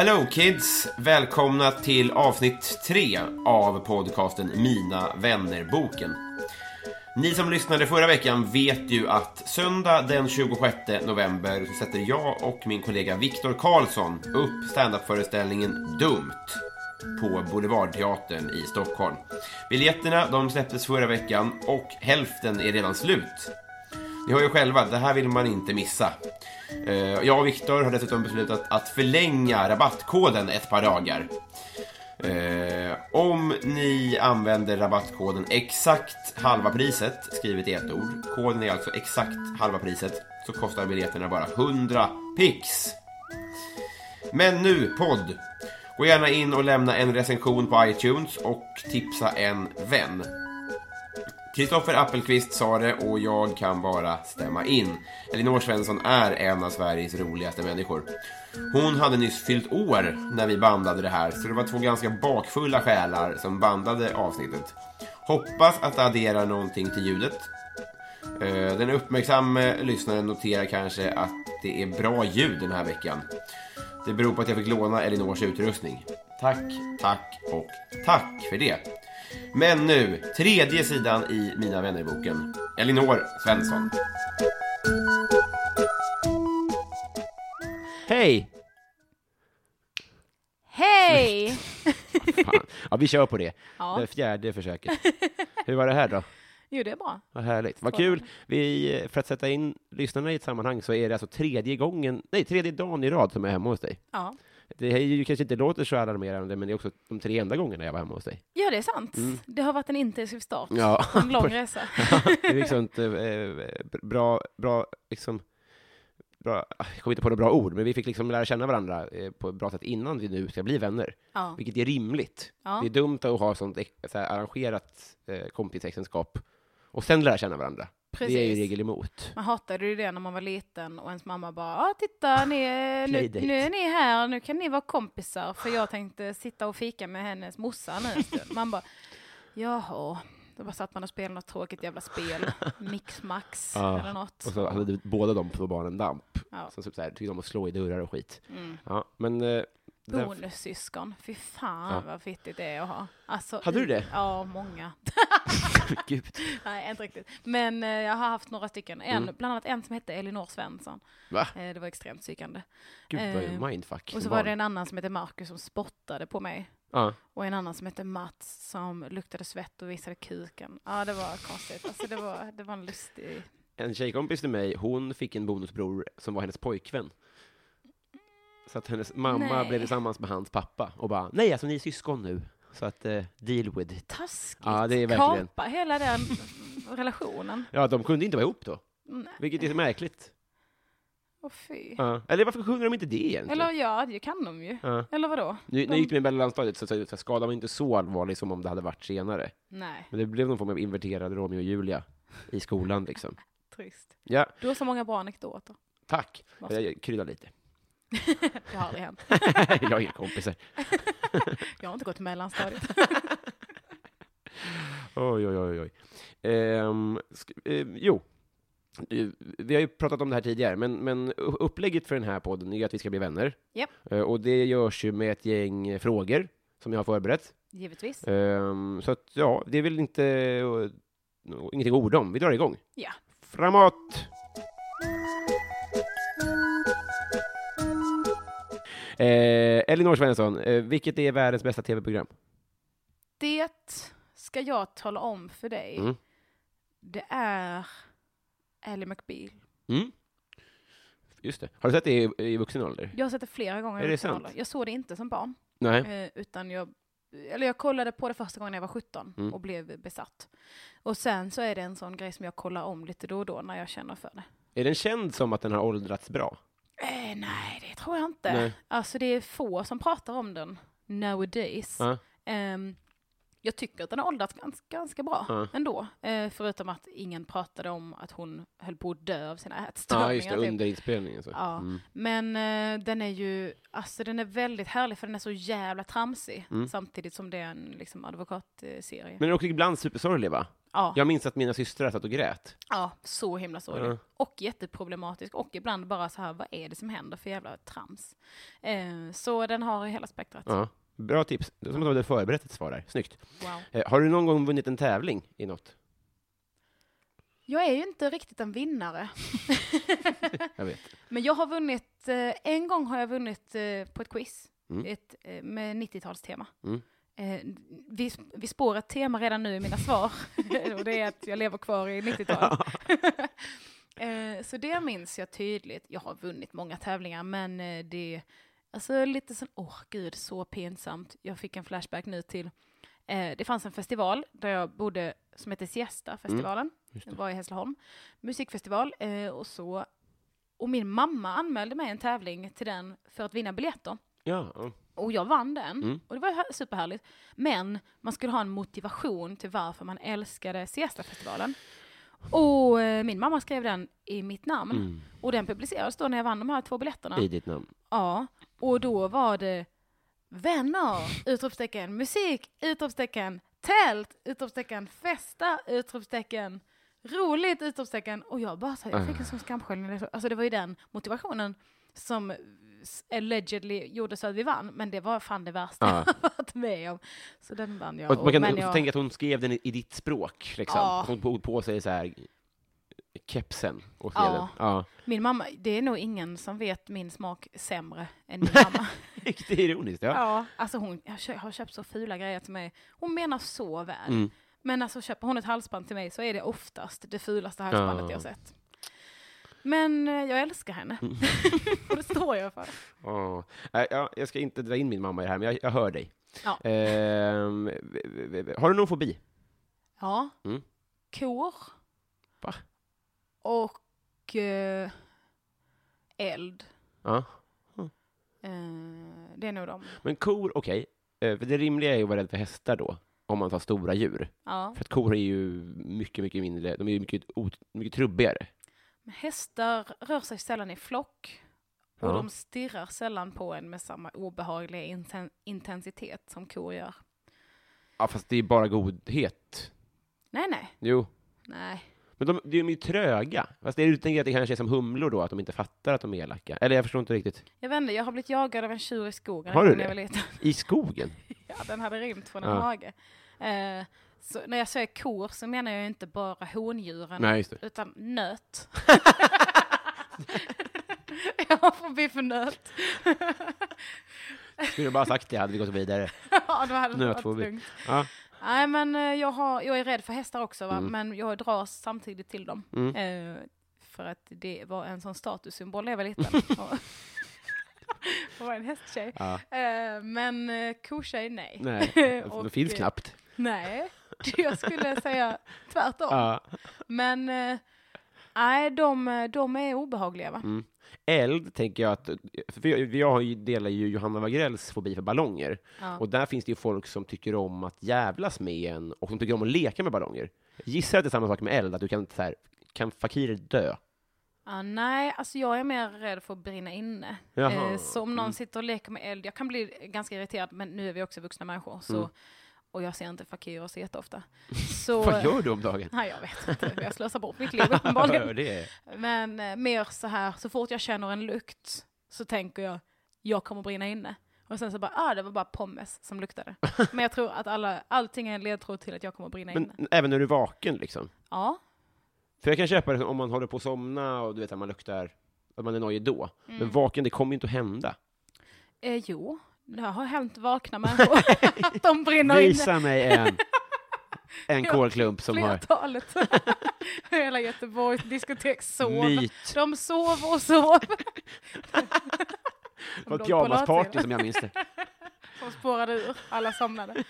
Hello kids! Välkomna till avsnitt tre av podcasten Mina vänner-boken. Ni som lyssnade förra veckan vet ju att söndag den 26 november så sätter jag och min kollega Viktor Karlsson upp standup-föreställningen Dumt på Boulevardteatern i Stockholm. Biljetterna de släpptes förra veckan och hälften är redan slut. Ni hör ju själva, det här vill man inte missa. Eh, jag och Viktor har dessutom beslutat att förlänga rabattkoden ett par dagar. Eh, om ni använder rabattkoden exakt halva priset, skrivet i ett ord, koden är alltså exakt halva priset, så kostar biljetterna bara 100 pix. Men nu, podd! Gå gärna in och lämna en recension på iTunes och tipsa en vän. Kristoffer Appelqvist sa det och jag kan bara stämma in. Elinor Svensson är en av Sveriges roligaste människor. Hon hade nyss fyllt år när vi bandade det här, så det var två ganska bakfulla själar som bandade avsnittet. Hoppas att det adderar någonting till ljudet. Eh, Den uppmärksamme lyssnaren noterar kanske att det är bra ljud den här veckan. Det beror på att jag fick låna Elinors utrustning. Tack, tack och tack för det. Men nu, tredje sidan i Mina vänner-boken. Elinor Svensson. Hej! Hej! Ja, vi kör på det. Ja. Det fjärde försöket. Hur var det här då? Jo, det är bra. Vad härligt. Vad kul. Vi, för att sätta in lyssnarna i ett sammanhang så är det alltså tredje gången, nej, tredje dagen i rad som jag är hemma hos dig. Ja. Det är ju kanske inte låter så alarmerande, men det är också de tre enda gångerna jag var hemma hos dig. ja, det är sant. Det har varit en intensiv start. Mm. Ja. En lång resa. det är liksom inte eh, bra, bra, liksom, bra, jag kommer inte på några bra ord, men vi fick liksom lära känna varandra eh, på ett bra sätt innan vi nu ska bli vänner. Ja. Vilket är rimligt. Ja. Det är dumt att ha sånt så här, arrangerat eh, kompisäktenskap och sen lära känna varandra. Det är ju Precis. regel emot. Man hatade ju det när man var liten och ens mamma bara ah, titta, ni är, nu, nu är ni här, nu kan ni vara kompisar. För jag tänkte sitta och fika med hennes morsa nu en stund. Man bara, jaha. Då bara satt man och spelade något tråkigt jävla spel. Mixmax Ja, eller något. Och så hade båda de två barnen damp. Ja. Som typ så här, tyckte om att slå i dörrar och skit. Mm. Ja, men... Bonussyskon, fy fan Ja. vad fittigt det är att ha. Alltså, Hade du det? Ja, många. Gud. Nej, inte riktigt. Men eh, jag har haft några stycken. En, Mm. Bland annat en som hette Elinor Svensson. Va? Eh, det var extremt psykande. Gud, vad Eh, mindfuck. Och så var barn. det en annan som hette Marcus som spottade på mig. Ja. Och en annan som hette Mats som luktade svett och visade kuken. Ja, det var konstigt. Alltså, det, var, det var en lustig... En tjejkompis till mig, hon fick en bonusbror som var hennes pojkvän. Så att hennes mamma Nej. blev tillsammans med hans pappa och bara, nej alltså ni är syskon nu. Så att, eh, deal with it. Taskigt. Ja, det är verkligen- Kapa hela den relationen. Ja, de kunde inte vara ihop då. Nej, Vilket är märkligt. åh fy. Ja. Eller varför kunde de inte det egentligen? Eller ja, det kan de ju. Ja. Eller vadå? Nu, De- jag gick med mellanstadiet så, så, så skadan var inte så allvarlig som om det hade varit senare. Nej, Men det blev någon form av inverterad Romeo och Julia i skolan liksom. trist. Ja, Du har så många bra anekdoter. tack. Jag kryddar lite. Det har aldrig hänt. jag har inga kompisar. Jag har inte gått mellanstadiet. Oj, oj, oj, oj. Ehm, sk- eh, jo, vi har ju pratat om det här tidigare, men, men upplägget för den här podden är att vi ska bli vänner. Japp. Eh, och det görs ju med ett gäng frågor som jag har förberett. Givetvis. Ehm, så att, ja, det är väl inte uh, ingenting att orda om. Vi drar igång. Ja. Framåt! Elinor Svensson, eh, vilket är världens bästa tv-program? Det ska jag tala om för dig. Mm. Det är Ally McBeal. Mm. Just det. Har du sett det i, i vuxen ålder? Jag har sett det flera gånger. Är i det vuxen sant? ålder. Jag såg det inte som barn. Nej. Eh, utan jag, eller jag kollade på det första gången jag var 17 Mm. och blev besatt. Och sen så är det en sån grej som jag kollar om lite då och då när jag känner för det. Är den känd som att den har åldrats bra? Eh, nej, det tror jag inte. Nej. Alltså det är få som pratar om den nowadays. Ja. Ehm, jag tycker att den har åldrats ganska, ganska bra Ja. ändå. Eh, förutom att ingen pratade om att hon höll på att dö av sina Ja, ätstörningar. just det, typ. under inspelningen. Så. Ja. Mm. Men eh, den är ju, alltså den är väldigt härlig för den är så jävla tramsig. Mm. Samtidigt som det är en liksom, advokatserie. Men den är också ibland supersorglig, va? Ja, Jag minns att mina systrar satt och grät. ja, så himla sorglig. Ja. Och jätteproblematisk. Och ibland bara så här, vad är det som händer för jävla trams? Eh, så den har hela spektrat. Ja. Bra tips. Det är som att du hade förberett ett svar där. Snyggt. Wow. Eh, har du någon gång vunnit en tävling i något? Jag är ju inte riktigt en vinnare. Jag vet. Men jag har vunnit, eh, en gång har jag vunnit eh, på ett quiz. Mm. Ett, eh, med 90-talstema. Mm. Eh, vi, vi spår ett tema redan nu i mina svar. och det är att jag lever kvar i 90-talet. eh, så det minns jag tydligt. Jag har vunnit många tävlingar men eh, det Alltså lite sån, åh gud, så pinsamt. Jag fick en flashback nu till, eh, det fanns en festival där jag bodde som heter Siesta-festivalen. Just Den var i Hässleholm. Musikfestival eh, och så. Och min mamma anmälde mig en tävling till den för att vinna biljetter. Ja. Och jag vann den. Mm. Och det var här- superhärligt. Men man skulle ha en motivation till varför man älskade Siesta-festivalen. Och eh, min mamma skrev den i mitt namn. Mm. Och den publicerades då när jag vann de här två biljetterna. I ditt namn. Ja, och då var det vänner, utropstecken, musik, utropstecken, tält, utropstecken, festa, utropstecken, roligt, utropstecken. Och jag bara så jag fick en sån skamsköljning. Alltså det var ju den motivationen som allegedly gjorde så att vi vann, men det var fan det värsta Ja. jag varit med om. Så den vann jag. Och man kan också jag tänka att hon skrev den i, i ditt språk, liksom. Ja. Hon tog på sig så här kepsen och skrev Ja. den. Ja. Min mamma, det är nog ingen som vet min smak sämre än min mamma. Riktigt ironiskt, ja. Ja, alltså hon jag har köpt så fula grejer till mig. Hon menar så väl. Mm. Men alltså köper hon ett halsband till mig så är det oftast det fulaste halsbandet Ja. jag har sett. Men eh, jag älskar henne. Mm. och det står jag för. Ja. Nej, ja, jag ska inte dra in min mamma i det här, men jag, jag hör dig. Ja. V- har du någon fobi? Ja. Mm. Kor. Va? Och eh, eld. Ja. Eh, det är nog de. Men kor, okej. Eh, för det rimliga är ju att vara rädd för hästar då, om man tar stora djur. Ja. För att kor är ju mycket, mycket mindre, de är ju mycket, mycket trubbigare. Hästar rör sig sällan i flock. Och Ja. de stirrar sällan på en med samma obehagliga inten- intensitet som kor gör. Ja, fast det är bara godhet. Nej, nej. Jo. Nej. Men de, de är ju tröga. Fast det är, du tänker att det kanske är som humlor då, att de inte fattar att de är elaka? Eller jag förstår inte riktigt. Jag vet inte, jag har blivit jagad av en tjur i skogen Har du det? I skogen? Ja, den hade rymt från en Ja. hage. Eh, så när jag säger kor så menar jag inte bara hondjuren, Nej, just det. utan nöt. jag har fobi för nöt. Skulle du bara sagt det hade vi gått vidare. ja, då hade det varit. Ja. Nej, men eh, jag, har, jag är rädd för hästar också, va? Mm. men jag dras samtidigt till dem. Mm. Eh, för att det var en sån statussymbol när jag var liten. Och- Och var en hästtjej. Ja. Eh, men eh, kotjej, nej. Nej, det Och, finns eh, knappt. Nej, jag skulle säga tvärtom. Ja. Men eh, nej, de, de är obehagliga va? Mm. Eld, tänker jag att... För jag, jag har ju, delar ju Johanna Wagrells fobi för ballonger. Ja. Och där finns det ju folk som tycker om att jävlas med en och som tycker om att leka med ballonger. Gissar att det är samma sak med eld, att du kan så här, kan fakirer dö? Ja, nej, alltså jag är mer rädd för att brinna inne. Eh, så om någon Mm. sitter och leker med eld, jag kan bli ganska irriterad, men nu är vi också vuxna människor, så, Mm. Och jag ser inte fakirer så jätteofta. Så, Vad gör du om dagen? Nej, jag vet inte, jag slösar bort mitt liv uppenbarligen. det är. Men eh, mer så här, så fort jag känner en lukt så tänker jag, jag kommer brinna inne. Och sen så bara, ah det var bara pommes som luktade. Men jag tror att alla, allting är en ledtråd till att jag kommer brinna inne. Men även när du är vaken, liksom? Ja. För jag kan köpa det om man håller på att somna och du vet att man luktar, att man är nojig då. Mm. Men vaken, det kommer ju inte att hända. Eh, jo, det har hänt vakna människor att de brinner inne. Visa mig en, en kolklump som har Flertalet. Hela Göteborgs diskotek sov. myt. De sov och sov. Det var ett pyjamasparty som jag minns det. Som spårade ur, alla somnade.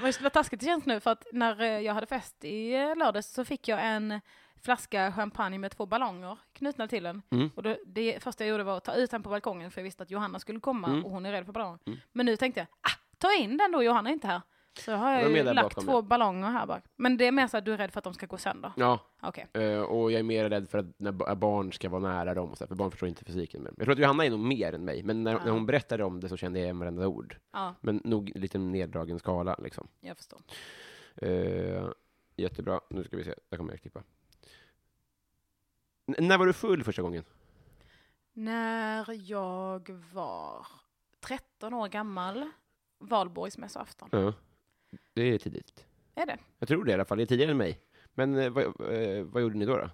Vad vad taskigt det känns nu, för att när eh, jag hade fest i eh, lördags så fick jag en flaska champagne med två ballonger knutna till den. Mm. Och då, det första jag gjorde var att ta ut den på balkongen, för jag visste att Johanna skulle komma Mm. och hon är rädd för ballonger. Mm. Men nu tänkte jag, ah, ta in den då, Johanna är inte här. Så har Jag jag ju lagt två ja. ballonger här bak. Men det är mer så att du är rädd för att de ska gå sönder. Ja, Okej. eh, och jag är mer rädd för att när ba- barn ska vara nära dem, och så för barn förstår inte fysiken. Men jag tror att Johanna är nog mer än mig, men när, Ja. när hon berättade om det så kände jag igen varenda ord. Ja, Men nog lite neddragen skala, liksom. jag förstår. Eh, jättebra. Nu ska vi se. Där kommer jag klippa. N- när var du full första gången? När jag var 13 år gammal, valborgsmässoafton. Ja. Det är tidigt. Är det? Jag tror det i alla fall. Det är tidigare än mig. Men eh, vad, eh, vad gjorde ni då? då?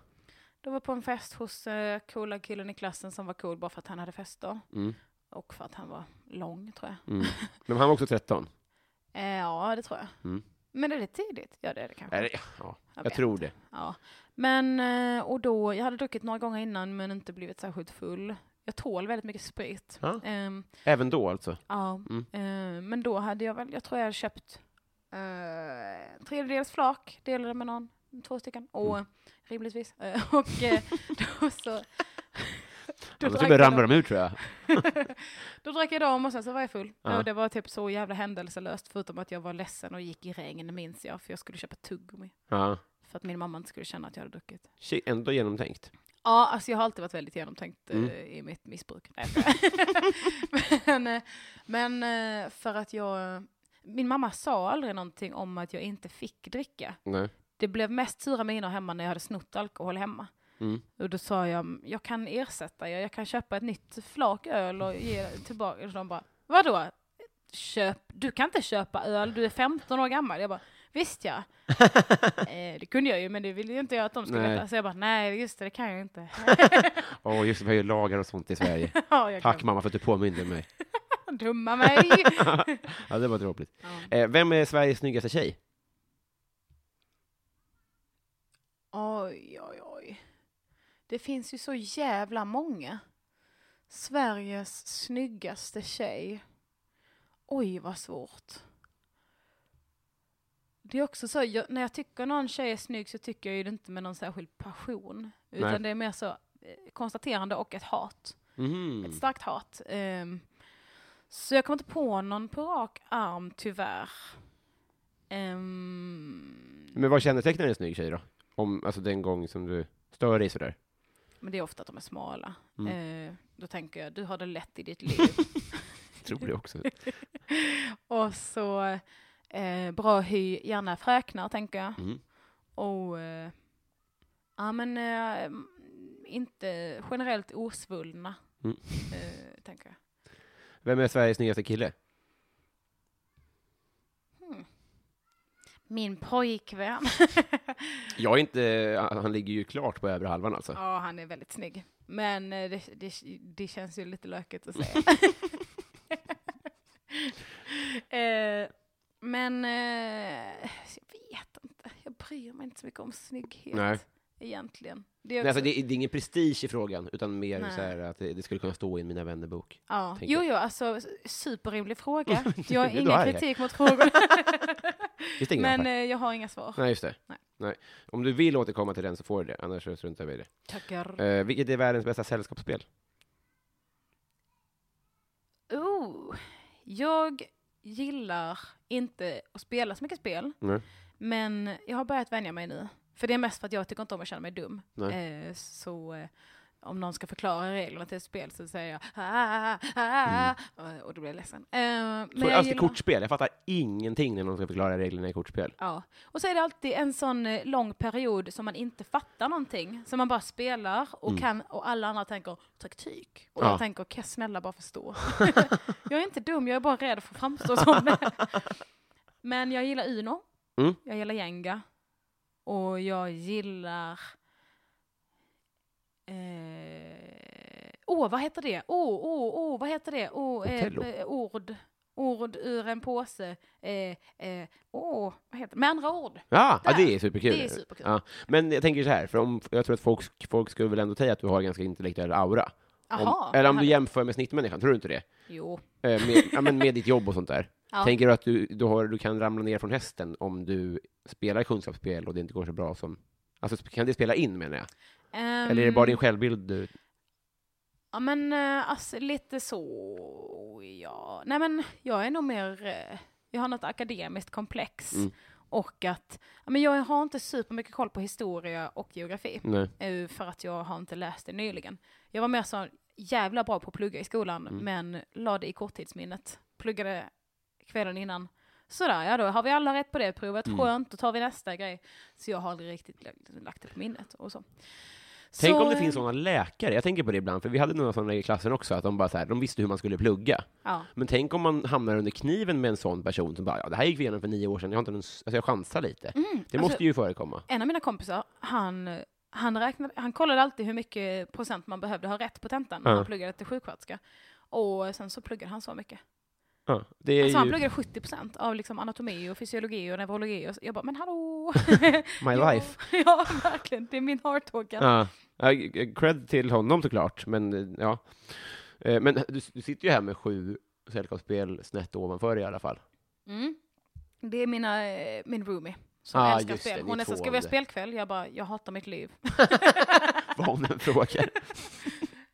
Då var på en fest hos uh, coola killen i klassen som var cool bara för att han hade fester. Mm. Och för att han var lång, tror jag. Mm. Men han var också 13? Eh, ja, det tror jag. Mm. Men är det tidigt? Ja, det är det kanske. Är det? Ja, jag, vet tror det. Ja. Men, eh, och då, jag hade druckit några gånger innan men inte blivit särskilt full. Jag tål väldigt mycket sprit. Ja. Ehm, Även då alltså? ja. Mm. Eh, men då hade jag väl, jag tror jag hade köpt uh, tredjedels flak, delade med någon, två stycken. Och Mm. rimligtvis. Eh, och då så... Då drack så jag ramlar dem. de ut tror jag. Då drack jag dem och sen så var jag full. Ja. Och det var typ så jävla händelselöst förutom att jag var ledsen och gick i regn minns jag för jag skulle köpa tuggummi. Ja. För att min mamma inte skulle känna att jag hade druckit. Shit, ändå genomtänkt. Ja, alltså jag har alltid varit väldigt genomtänkt eh, Mm. i mitt missbruk. Men, eh, men eh, för att jag... Min mamma sa aldrig någonting om att jag inte fick dricka. Nej. Det blev mest sura miner hemma när jag hade snott alkohol hemma. Mm. Och då sa jag, jag kan ersätta er, jag kan köpa ett nytt flak öl och ge tillbaka. Och de bara, vadå? Köp, du kan inte köpa öl, du är 15 år gammal. Jag bara, visst ja. eh, det kunde jag ju, men det ville ju inte jag att de skulle Nej. veta. Så jag bara, nej just det, det kan jag inte. Åh, just det, vi har ju lagar och sånt i Sverige. ja, Tack mamma för att du påminde mig. Dumma mig. Ja, det var dråpligt. ja. Eh, vem är Sveriges snyggaste tjej? Oj, oj, oj. Det finns ju så jävla många. Sveriges snyggaste tjej. Oj, vad svårt. Det är också så, jag, när jag tycker någon tjej är snygg så tycker jag ju det inte med någon särskild passion. Utan Nej. det är mer så eh, konstaterande och ett hat. Mhm. Ett starkt hat. Ehm, så jag kommer inte på någon på rak arm, tyvärr. Ehm, Men vad kännetecknar en snygg tjej då? Om, alltså den gång som du stör dig sådär? Men det är ofta att de är smala. Mm. Eh, då tänker jag, du har det lätt i ditt liv. Tror det också. och så eh, bra hy, gärna fräknar, tänker jag. Mm. Och eh, ja, men eh, inte generellt osvullna, Mm. eh, tänker jag. Vem är Sveriges snyggaste kille? Min pojkvän. Jag är inte, han ligger ju klart på övre halvan alltså. ja, han är väldigt snygg. Men eh, det, det, det känns ju lite lökigt att säga. eh, men eh, jag vet inte. Jag bryr mig inte så mycket om snygghet. Nej. Egentligen. Det är Nej, alltså, det, det är ingen prestige i frågan, utan mer Nej. så här att det, det skulle kunna stå i en Mina vänner-bok. Ja, jo, jo, alltså superrimlig fråga. Jag har ingen kritik mot frågorna. Men eh, jag har inga svar. Nej, just det. Nej. Nej. Om du vill återkomma till den så får du det, annars struntar vi i det. Tackar. Eh, vilket är världens bästa sällskapsspel? Oh, jag gillar inte att spela så mycket spel, Nej. men jag har börjat vänja mig nu. För det är mest för att jag tycker inte om att känna mig dum. Eh, så eh, om någon ska förklara reglerna till ett spel så säger jag ah, ah, ah, och då blir jag ledsen. Eh, men Så, jag alltså, gillar- kortspel, jag fattar ingenting när någon ska förklara reglerna i kortspel. Ja, och så är det alltid en sån eh, lång period som man inte fattar någonting, som man bara spelar och Mm. kan, och alla andra tänker taktik. Och Ja. jag tänker, kan jag snälla bara förstå? jag är inte dum, jag är bara rädd för att framstå som det. Men jag gillar Uno, Mm. jag gillar Jenga, och jag gillar eh, Åh, vad heter det? Åh, åh, åh, vad heter det? Åh, eh, ord. Ord ur en påse. Eh, eh, åh, vad heter det? Med andra ord. Ja, ja, det är superkul. Det är superkul. Ja. Men jag tänker så här, för om, jag tror att folk, folk skulle väl ändå säga att du har ganska intellektuell aura. Om, eller om du jämför med snittmänniskan, tror du inte det? Jo. Eh, med, ja, men med ditt jobb och sånt där. Ja. Tänker du att du, du, har, du kan ramla ner från hästen om du spelar kunskapsspel och det inte går så bra som... Alltså, kan det spela in, menar jag? Eller är det bara din Ehm, självbild du... Ja men alltså lite så, ja. Nej men jag är nog mer, eh, jag har något akademiskt komplex. Mm. Och att, ja, men jag har inte supermycket koll på historia och geografi. Nej. eh, För att jag har inte läst det nyligen. Jag var mer så jävla bra på att plugga i skolan, Mm. men la det i korttidsminnet. Pluggade kvällen innan. Sådär, ja då har vi alla rätt på det provet. Mm. Skönt, då tar vi nästa grej. Så jag har aldrig riktigt lagt, det på minnet och så. Tänk Så, om det finns sådana läkare, jag tänker på det ibland, för vi hade några sådana i klassen också, att de bara så här, de visste hur man skulle plugga. Ja. Men tänk om man hamnar under kniven med en sån person som bara, ja, det här gick vi igenom för nio år sedan, jag har inte någon, alltså jag chansar lite. Mm, Det alltså- måste ju förekomma. en av mina kompisar, han, han, räknade, han kollade alltid hur mycket procent man behövde ha rätt på tentan när Ja. han pluggade till sjuksköterska. Och sen så pluggade han så mycket. Ja, det är Alltså han ju pluggade 70 procent av liksom anatomi och fysiologi och neurologi. Och jag bara, men hallå! my Ja, life. ja, verkligen. Det är min hearttalker. Ja. Ja, cred till honom såklart, men ja. Eh, Men du, du sitter ju här med sju sällskapsspel snett ovanför i alla fall. Mm. Det är mina, eh, min roomie som Ah, älskar det, spel. ni Hon är så, ska vi ha det." spelkväll? Jag bara, jag hatar mitt liv. Vad hon än frågar.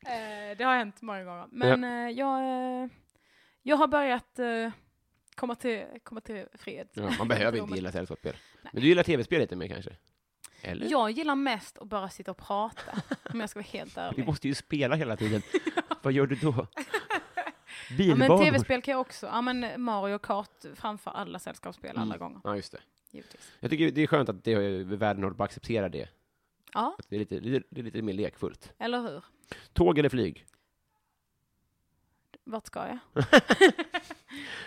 Eh, det har hänt många gånger. Men eh, jag, jag har börjat eh, komma, till, komma till fred. Ja, man behöver inte gilla sällskapsspel. Men du gillar tv-spel lite mer kanske? Eller? Jag gillar mest att bara sitta och prata, om jag ska vara helt Vi ärlig. måste ju spela hela tiden. Vad gör du då? Ja, men Bilbanor? tv-spel kan jag också. Ja, men Mario Kart framför alla sällskapsspel alla Mm. gånger, Ja, just det. givetvis. Jag tycker det är skönt att det, världen håller på att acceptera det. Ja, Att Det är lite, lite, det är lite mer lekfullt. eller hur? Tåg eller flyg? Vart ska jag?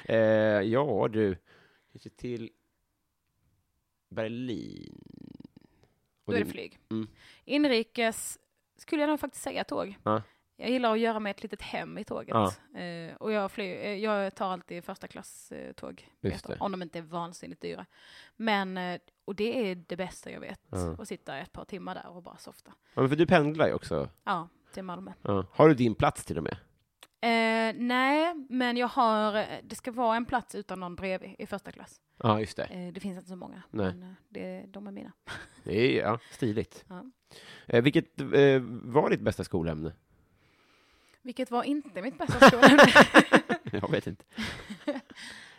Eh, ja, du. Kanske till Berlin. Och Då är det din- flyg. Mm. Inrikes skulle jag nog faktiskt säga tåg. Ja. Jag gillar att göra mig ett litet hem i tåget. Ja. Eh, och jag, flyg, eh, jag tar alltid första klass eh, tåg. Om de inte är vansinnigt dyra. Men, eh, och det är det bästa jag vet. Ja. Att sitta ett par timmar där och bara softa. Ja, men för du pendlar ju också. Ja, till Malmö. Har du din plats till och med? Eh, nej, men jag har, eh, det ska vara en plats utan någon bredvid i första klass. Ja, just det. Eh, det finns inte så många, Nej. men eh, det, de är mina. Det är ja, stiligt. Ja. Eh, vilket eh, var ditt bästa skolämne? Vilket var inte mitt bästa skolämne. Jag vet inte.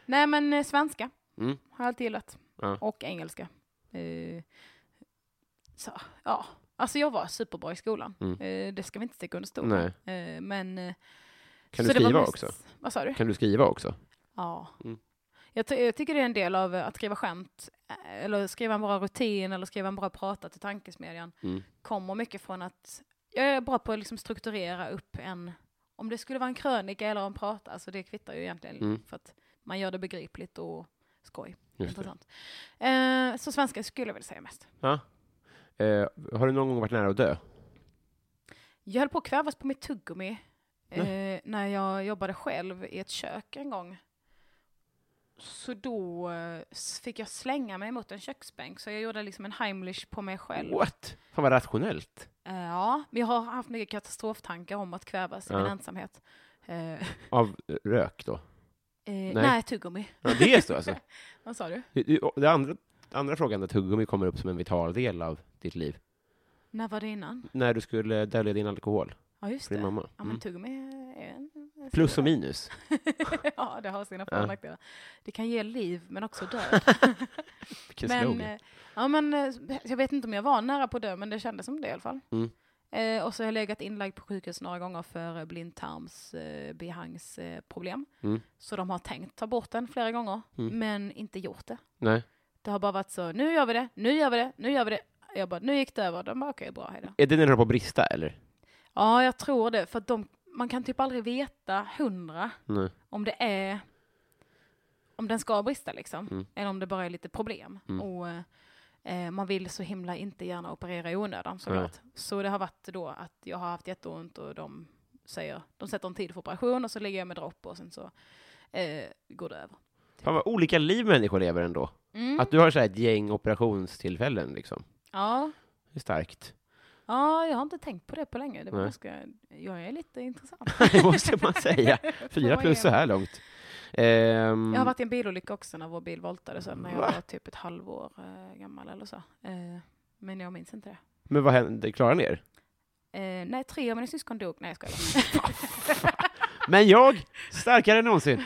nej, men svenska Mm. har jag alltid gillat. Ja. Och engelska. Så, ja. Alltså jag var superbra i skolan. Mm. Det ska vi inte sticka under stol med. Men... Kan du skriva mest- också? Vad sa du? Kan du skriva också? Ja. Mm. Jag, jag tycker det är en del av eh, att skriva skämt, eh, eller skriva en bra rutin, eller skriva en bra prata till tankesmedjan. Mm. Kommer mycket från att jag är bra på att liksom strukturera upp en, om det skulle vara en krönika eller en prata, alltså det kvittar ju egentligen, Mm. för att man gör det begripligt och skoj. Just. Intressant. Eh, så svenska skulle jag väl säga mest. Ja. Eh, har du någon gång varit nära att dö? Jag höll på att kvävas på mitt tuggummi eh, när jag jobbade själv i ett kök en gång. Så då eh, fick jag slänga mig mot en köksbänk, så jag gjorde liksom en Heimlich på mig själv. What? Fan vad rationellt. Eh, ja, men jag har haft mycket katastroftankar om att kvävas i Ja. min ensamhet. Eh, eh, Av rök då? nej. tuggummi. Ja, det är så alltså? Vad sa du? Det- andra, andra frågan, där tuggummi kommer upp som en vital del av ditt liv. När var det innan? När du skulle dölja din alkohol Ja, just det. mamma. Ja, men Mm. tuggummi är en... en Plus och minus. ja, det har sina för och nackdelar. Det kan ge liv, men också död. Men, eh, ja, men eh, jag vet inte om jag var nära på att dö, men det kändes som det i alla fall. Mm. Eh, och så har jag legat inlagd på sjukhus några gånger för eh, blindtarms eh, eh. Mm. Så de har tänkt ta bort den flera gånger, Mm. men inte gjort det. Nej. Det har bara varit så, nu gör vi det, nu gör vi det, nu gör vi det. Jag bara, nu gick det över. De bara, okej, bra, hejdå. Är det när du på brista, eller? Ja, jag tror det, för att de, man kan typ aldrig veta hundra Nej. om det är om den ska brista liksom, Mm. eller om det bara är lite problem. Mm. Och eh, man vill så himla inte gärna operera i onödan såklart. Så det har varit då att jag har haft jätteont och de säger, de sätter en tid för operation och så ligger jag med dropp och sen så eh, går det över. Fan vad olika liv människor lever ändå. Mm. Att du har så här ett gäng operationstillfällen liksom. Ja. Det är starkt. Ja, jag har inte tänkt på det på länge. Det var ganska, jag är lite intressant. det måste man säga. Fyra plus så här långt. Ehm, Jag har varit i en bilolycka också när vår bil voltade så när jag Va? var typ ett halvår eh, gammal eller så. Eh, men jag minns inte det. Men vad hände? Klarade ni er? Eh, nej, tre av mina syskon dog. Nej, jag skojar. Men jag, starkare än någonsin.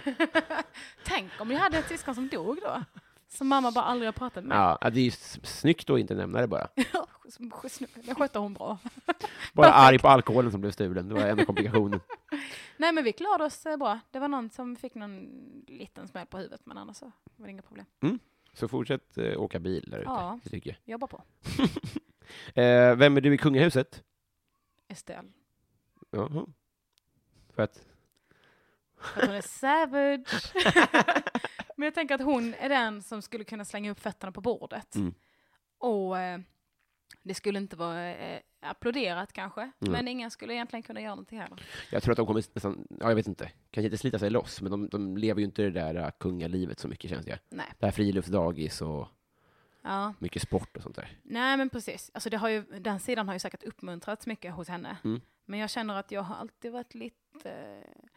Tänk om jag hade ett syskon som dog då. Som mamma bara aldrig har pratat med. Ja, det är ju snyggt att inte nämna det bara. Det skötte hon bra. Bara arg på alkoholen som blev stulen. Det var enda komplikationen. Nej, men vi klarade oss eh, bra. Det var någon som fick någon liten smäll på huvudet, men annars så var det inga problem. Så fortsätt eh, åka bil där ute. Ja. Det tycker Jobba på. jag. Eh, vem är du i kungahuset? Estelle. Jaha. För att... För att hon är savage. men jag tänker att hon är den som skulle kunna slänga upp fötterna på bordet. Mm. Och eh, det skulle inte vara eh, applåderat kanske, Mm. men ingen skulle egentligen kunna göra någonting heller. Jag tror att de kommer nästan, ja jag vet inte, kanske inte slita sig loss, men de, de lever ju inte det där äh, kungalivet så mycket känns det. Nej. Det här friluftsdagis och Ja. mycket sport och sånt där. Nej, men precis. Alltså det har ju, den sidan har ju säkert uppmuntrats mycket hos henne. Mm. Men jag känner att jag har alltid varit lite, eh,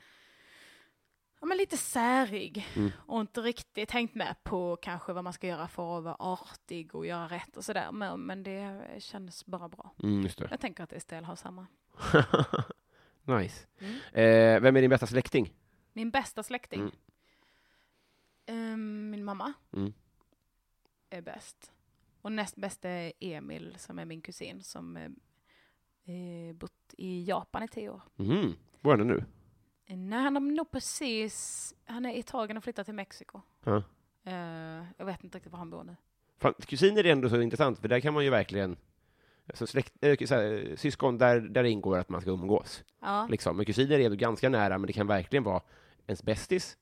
ja, men lite särig Mm. och inte riktigt hängt med på kanske vad man ska göra för att vara artig och göra rätt och sådär. Men, men det kändes bara bra. Mm. Jag tänker att Estelle har samma. nice. Mm. Eh, vem är din bästa släkting? Min bästa släkting, Mm. Ehm, min mamma, Mm. är bäst. Och näst bäst är Emil som är min kusin som eh, eh, bott i Japan i tio år. Mhm. Var är han nu? Nej, han har nog precis, han är i tagen och flyttat till Mexiko. Ja. Eh, jag vet inte riktigt var han bor nu. Fan, kusiner är ändå så intressant, för där kan man ju verkligen Alltså släkt, äh, så här, syskon, där, där ingår att man ska umgås. Ja. Liksom. Men kusiner är ändå ganska nära, men det kan verkligen vara ens bästis,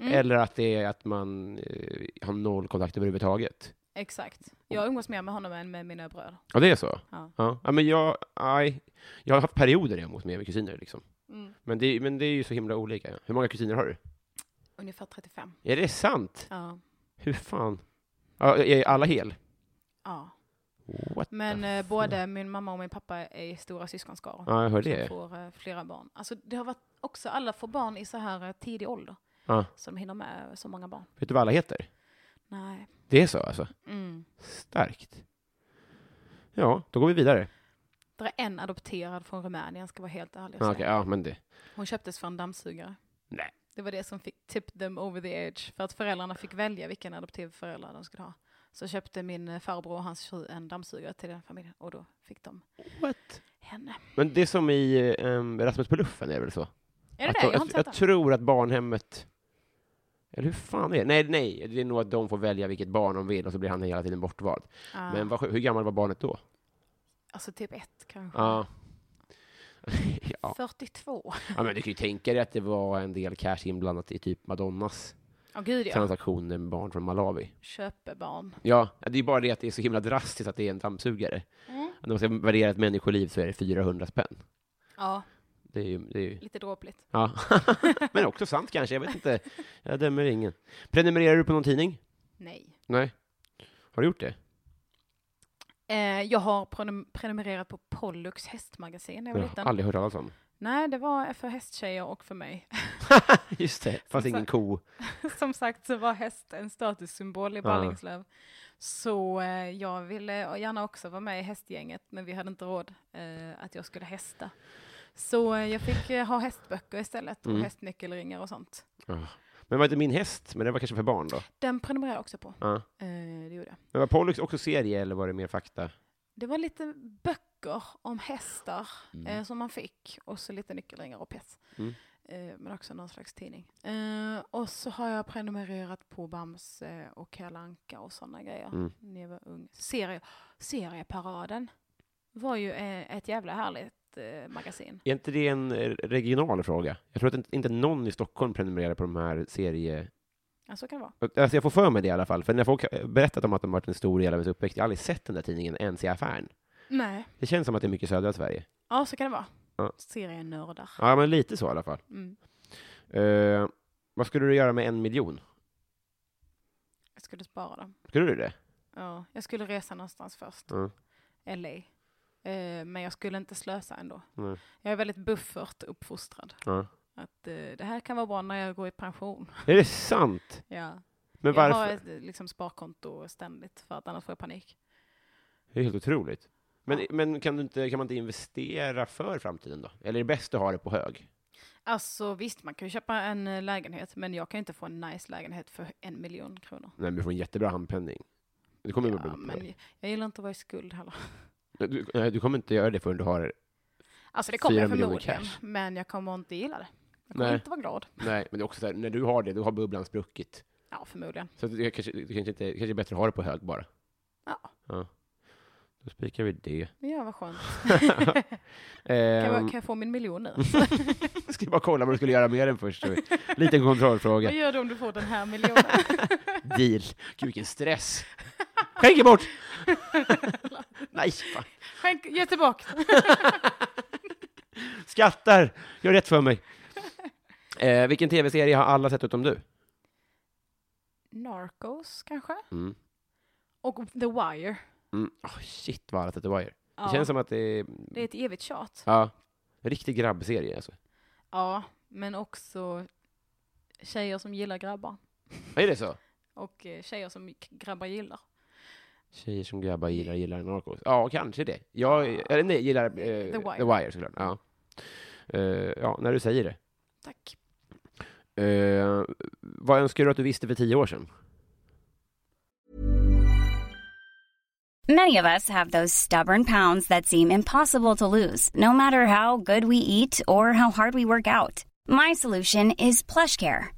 Mm, eller att det är att man eh, har noll kontakt överhuvudtaget. Exakt. Jag umgås mer med honom än med mina bröder. Ja, det är så? Ja. Ja, ja men jag, aj, jag har haft perioder där jag umgås med kusiner, liksom. Men det, men det är ju så himla olika. Hur många kusiner har du? Ungefär 35. Är det sant? Ja. Hur fan? Ja, är alla hel? ja. What Men the eh, fuck? både min mamma och min pappa är stora syskonskaror. Ja, jag hör som det. får eh, flera barn. Alltså det har varit också, alla får barn i så här eh, tidig ålder. Ja. Som hinner med så många barn. Vet du vad alla heter? Nej. Det är så alltså? Mm. Starkt. Ja, då går vi vidare. Är en adopterad från Rumänien, ska vara helt ärlig. och Ja, men det. Hon köptes för en dammsugare. Nej. Det var det som fick tip them over the edge. För att föräldrarna fick välja vilken adoptivförälder de skulle ha. Så köpte min farbror och hans fru en dammsugare till den familjen. Och då fick de What? henne. Men det är som i um, Rasmus på luffen, är det väl så? Är det att, det? Jag jag, jag tror att barnhemmet... Eller hur fan är det? Nej, nej, det är nog att de får välja vilket barn de vill och så blir han hela tiden bortvald. Ah, Men vad, hur gammal var barnet då? Alltså typ ett kanske. Ja. ja. 42. ja, men du kan ju tänka dig att det var en del cash inblandat i typ Madonnas Ja, gud ja. transaktioner med barn från Malawi. Köpebarn. Ja, det är bara det att det är så himla drastiskt att det är en dammsugare. Mm. När man ska värdera ett människoliv så är det 400 spänn. Ja, Det är ju, det är ju lite dråpligt. ja. Men också sant kanske, jag vet inte. Jag dömer ingen. Prenumererar du på någon tidning? Nej. Nej. Har du gjort det? Eh, jag har prenum- prenumererat på Pollux hästmagasin när jag var liten. aldrig hört talas om. Nej, det var för hästtjejer och för mig. Just det, fanns ingen ko. Som sagt så var häst en statussymbol i Ja. Ballingslöv. Så eh, jag ville gärna också vara med i hästgänget, men vi hade inte råd eh, att jag skulle hästa. Så eh, jag fick eh, ha hästböcker istället och Mm. hästnyckelringar och sånt. Ja. Men var inte min häst? Men det var kanske för barn då? Den prenumererar jag också på. Ja. Eh, det gjorde jag. Men var Pollux också serie eller var det mer fakta? Det var lite böcker om hästar Mm. eh, som man fick och så lite nyckelringar och pets. Mm. Eh, men också någon slags tidning. Eh, och så har jag prenumererat på Bamse och Kalle Anka och sådana grejer Mm. när jag var ung. Serie, serieparaden var ju eh, ett jävla härligt eh, magasin. Är inte det en eh, regional fråga? Jag tror att inte- någon i Stockholm prenumererar på de här serie... Ja, så kan det vara. Alltså jag får för mig det i alla fall, för när folk berättat om att de varit en stor del av ens uppväxt, jag har aldrig sett den där tidningen ens i affären. Nej, Det känns som att det är mycket södra Sverige. ja så kan det vara. Ja. serienördar. Ja, men lite så i alla fall. Mm. Eh, vad skulle du göra med en miljon? Jag skulle spara dem. Skulle du det? Ja, jag skulle resa någonstans först. Ja. LA. Eh, men jag skulle inte slösa ändå. Nej. Jag är väldigt buffert uppfostrad. Ja. Att eh, det här kan vara bra när jag går i pension. Är det sant? Ja. Men Jag har varför? ett liksom, sparkonto ständigt för att annars får jag panik. Det är helt otroligt. Men, Ja. men kan, du inte, kan man inte investera för framtiden då? Eller är det bäst att ha det på hög? Alltså visst, man kan ju köpa en eh, lägenhet, men jag kan inte få en nice lägenhet för en miljon kronor. Nej, men du får en jättebra handpenning. Det kommer Ja, ja, men jag- jag gillar inte att vara i skuld heller. du, nej, du kommer inte göra det förrän du har... Alltså det kommer jag förmodligen, cash. men jag kommer inte gilla det. Jag kommer Nej. inte vara glad. Nej, men det är också så här, när du har det, då har bubblan spruckit. Ja, förmodligen. Så det kanske, det kanske, inte, kanske är bättre att ha det på hög bara. Ja. Då spikar vi det. Ja, vad skönt. Ehm, Kan jag, kan jag få min miljon nu? ska bara kolla vad du skulle göra med den först. Liten kontrollfråga. Vad gör du om du får den här miljonen? Deal. Gud, vilken stress. Skänker bort! Nej, fan. Skänk, ge tillbaka. Skattar! Gör rätt för mig. Eh, vilken tv-serie har alla sett utom du? Narcos, kanske? Mm. Och The Wire. Mm. Oh, shit vad alla sett The Wire. Ja, Det känns som att det är... det är ett evigt tjat. Ja, riktig grabbserie alltså. Ja, men också tjejer som gillar grabbar. Är det så? Och eh, tjejer som grabbar gillar. Tjejer som grabbar gillar, gillar Narcos. Ja, kanske det. Jag, eller nej, gillar eh, The Wire. The Wire såklart. Ja. Eh, ja, när du säger det. Tack. Eh, vad önskar du att du visste för tio år sedan? Many of us have those stubborn pounds that seem impossible to lose, no matter how good we eat or how hard we work out. My solution is PlushCare.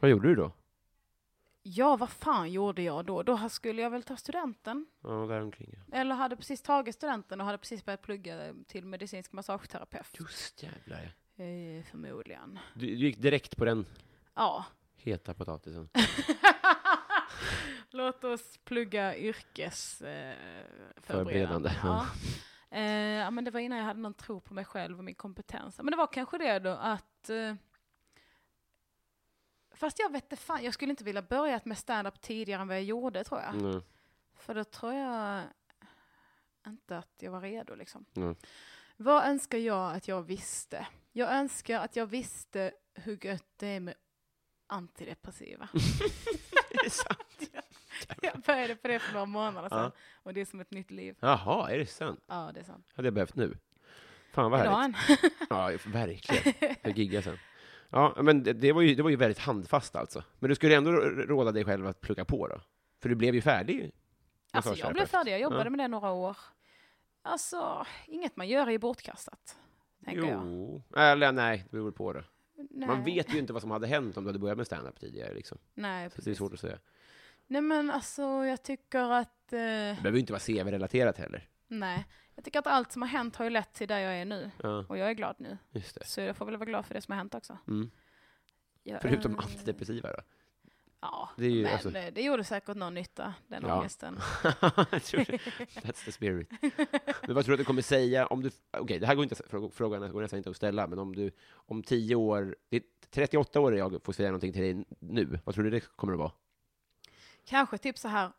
Vad gjorde du då? Ja, vad fan gjorde jag då? Då skulle jag väl ta studenten. Ja, däromkring. ja. Eller hade precis tagit studenten och hade precis börjat plugga till medicinsk massageterapeut. Just jävlar. ja. Eh, förmodligen. Du, du gick direkt på den Ja. heta potatisen. Låt oss plugga yrkes eh, förberedande. Ja. Eh, ja, men det var innan jag hade någon tro på mig själv och min kompetens. Men det var kanske det då att eh, Fast jag vet fan, jag skulle inte vilja börjat med stand-up tidigare än vad jag gjorde tror jag. Mm. För då tror jag inte att jag var redo liksom. Mm. Vad önskar jag att jag visste? Jag önskar att jag visste hur gött det är med antidepressiva. Är det sant? jag började på det för några månader sedan. Ja. Och det är som ett nytt liv. Jaha, är det sant? Ja, det är sant. Hade jag behövt nu? Fan vad härligt. Ja, verkligen. Jag giggar sen. Ja, men det, det, var ju, det var ju väldigt handfast alltså. Men du skulle ändå råda dig själv att plugga på då? För du blev ju färdig. Alltså jag blev färdig, jag jobbade Ja. med det några år. Alltså, inget man gör är ju bortkastat. Tänker jag. Jo, eller nej, det beror på det. Nej. Man vet ju inte vad som hade hänt om du hade börjat med stand-up tidigare. Liksom. Nej, Så det är precis. svårt att säga. Nej men alltså, jag tycker att... Eh, Det behöver ju inte vara CV-relaterat heller. Nej. Jag tycker att allt som har hänt har ju lett till där jag är nu. Ja, Och jag är glad nu. just det. Så jag får väl vara glad för det som har hänt också. Mm. Jag, Förutom eh, antidepressiva då? Ja, Det är ju men alltså- det, det gjorde säkert någon nytta, den Ja. ångesten. That's the spirit. Men vad tror du att du kommer säga om du... Okej, det här går inte, frå- frågan går nästan inte att ställa, men om du om tio år... Det är 38 år jag får säga någonting till dig nu. Vad tror du det kommer att vara? Kanske typ så här,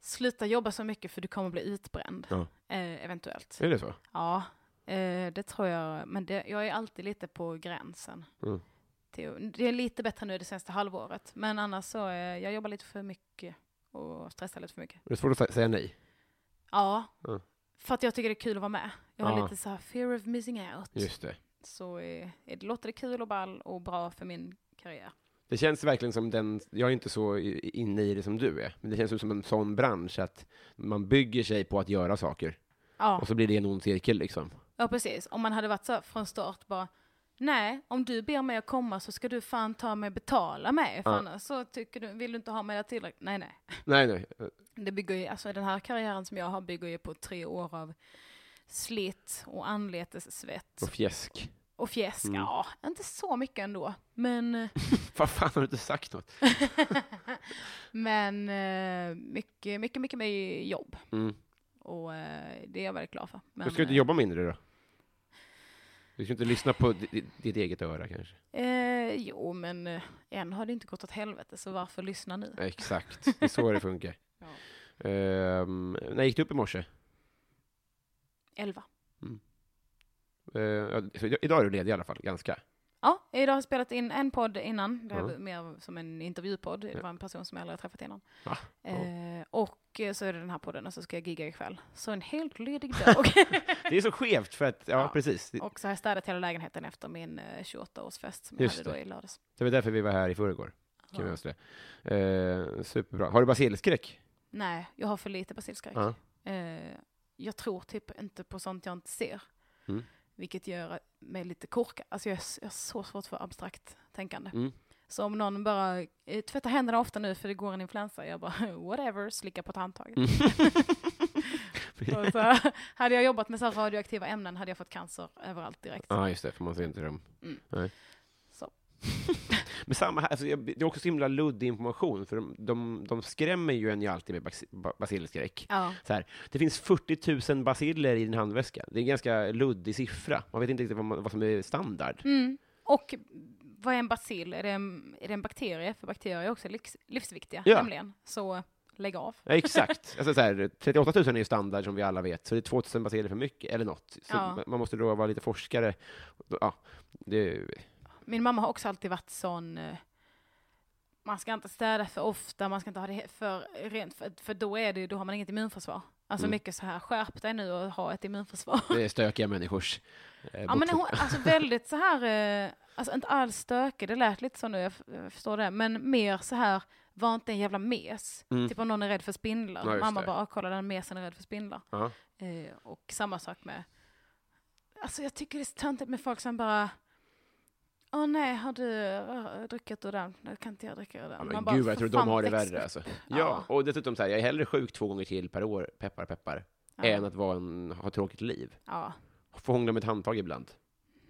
sluta jobba så mycket för du kommer bli utbränd. Ja. Eh, eventuellt. Är det så? Ja. Eh, det tror jag, men det, jag är alltid lite på gränsen. Mm. Till, det är lite bättre nu det senaste halvåret, men annars så, eh, jag jobbar lite för mycket och stressar lite för mycket. Det är svårt att sä- säga nej. Ja, Mm. för att jag tycker det är kul att vara med. Jag har Ja. lite så här fear of missing out. Just det. Så eh, det låter det kul och ball och bra för min karriär. Det känns verkligen som den, jag är inte så inne i det som du är, men det känns som en sån bransch att man bygger sig på att göra saker. Ja. Och så blir det en ond cirkel liksom. Ja, precis. Om man hade varit så från start bara, nej, om du ber mig att komma så ska du fan ta mig betala mig, för Ja. annars så tycker du, vill du inte ha mig där tillräckligt. Nej, nej. Nej, nej. Det bygger ju, alltså den här karriären som jag har bygger ju på tre år av slit och anletessvett Och fjäsk. Och fjäsk. Mm. Ja, inte så mycket ändå. Men, eh, Vad fan har du inte sagt något? men eh, mycket, mycket, mycket med jobb. Mm. Och eh, det är jag väldigt glad för. Men, Du ska inte eh, jobba mindre då? Du ska inte lyssna på di- di- ditt eget öra kanske? Eh, jo, men eh, än har det inte gått åt helvete, så varför lyssna nu? Exakt, det är så det funkar. Ja. Ehm, när gick du upp i morse? Elva. Eh, i- idag är du ledig i alla fall, ganska. Ja, idag har jag spelat in en podd innan. Det var Ja. mer som en intervjupodd. Det var en person som jag aldrig har träffat innan. Ah, ja. Eh, och eh, så är det den här podden och så ska jag gigga ikväll. Så en helt ledig dag. Det är så skevt för att, ja, Ja. precis. Och så har jag städat hela lägenheten efter min eh, 28-årsfest som Just jag hade det. då i lördags. det var därför vi var här i förrgår. Kan vi Ja. Eh, superbra. Har du basilskräck? Nej, jag har för lite basilskräck. Ja. Eh, jag tror typ inte på sånt jag inte ser. Mm. Vilket gör mig lite korkad. Alltså jag, har så svårt för abstrakt tänkande. Mm. Så om någon bara, eh, tvätta händerna ofta nu för det går en influensa, jag bara whatever, slicka på ett handtag. Mm. Så, hade jag jobbat med så här radioaktiva ämnen hade jag fått cancer överallt direkt. Ja, just det, för man ser inte dem. Mm. Men samma här, alltså, det är också så himla luddig information, för de, de, de skrämmer ju en ju alltid med bas- ba- basilskräck. Ja. Så här, det finns 40 000 basiller i din handväska. Det är en ganska luddig siffra. Man vet inte riktigt vad, man, vad som är standard. Mm. Och vad är en bacill? Är det en, är det en bakterie? För bakterier är också livs, livsviktiga, Ja. nämligen. Så lägg av. Ja, exakt. Alltså, så här, 38 000 är ju standard som vi alla vet, så det är 2 000 basiller för mycket, eller något. Så Ja. man- man måste då vara lite forskare. Ja, det, Min mamma har också alltid varit sån, eh, man ska inte städa för ofta, man ska inte ha det för rent, för, för då, är det, då har man inget immunförsvar. Alltså Mm. mycket så här, skärp dig nu och ha ett immunförsvar. det är stökiga människors eh, Ja men hon, alltså väldigt så här, eh, alltså inte alls stökig, det lät lite så nu, jag, jag förstår det, men mer så här, var inte en jävla mes. Mm. Typ om någon är rädd för spindlar. Ja, Mamma det. bara, "Ah, kolla den mesen är rädd för spindlar. Ja. Eh, och samma sak med, alltså jag tycker det är töntigt med folk som bara, Åh nej, har du uh, druckit ur den? Då kan inte jag dricka ur den. Ja, Man men bara, gud, jag "För tror de har det värre. upp." Alltså. Ja. Ja. och dessutom så här, jag är hellre sjuk två gånger till per år, peppar peppar, Ja. än att vara en, ha tråkigt liv. Ja. Få hångla med ett handtag ibland.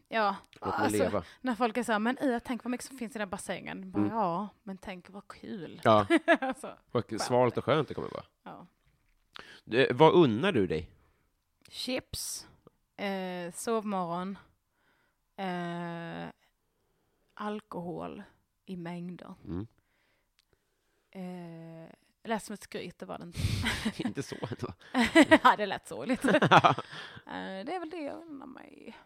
Ja, Låt alltså, leva. när folk är så här, men uh, tänk vad mycket som finns i den bassängen. Bara, Mm. Ja, men tänk vad kul. Ja, alltså, och svalt och skönt det kommer vara. ja. Du, vad unnar du dig? Chips, eh, sovmorgon, eh, alkohol i mängder. Mm. Eh, det lät som ett skryt, det var det inte. Inte så ändå. ja, det lät så lite. eh, det är väl det jag undrar mig.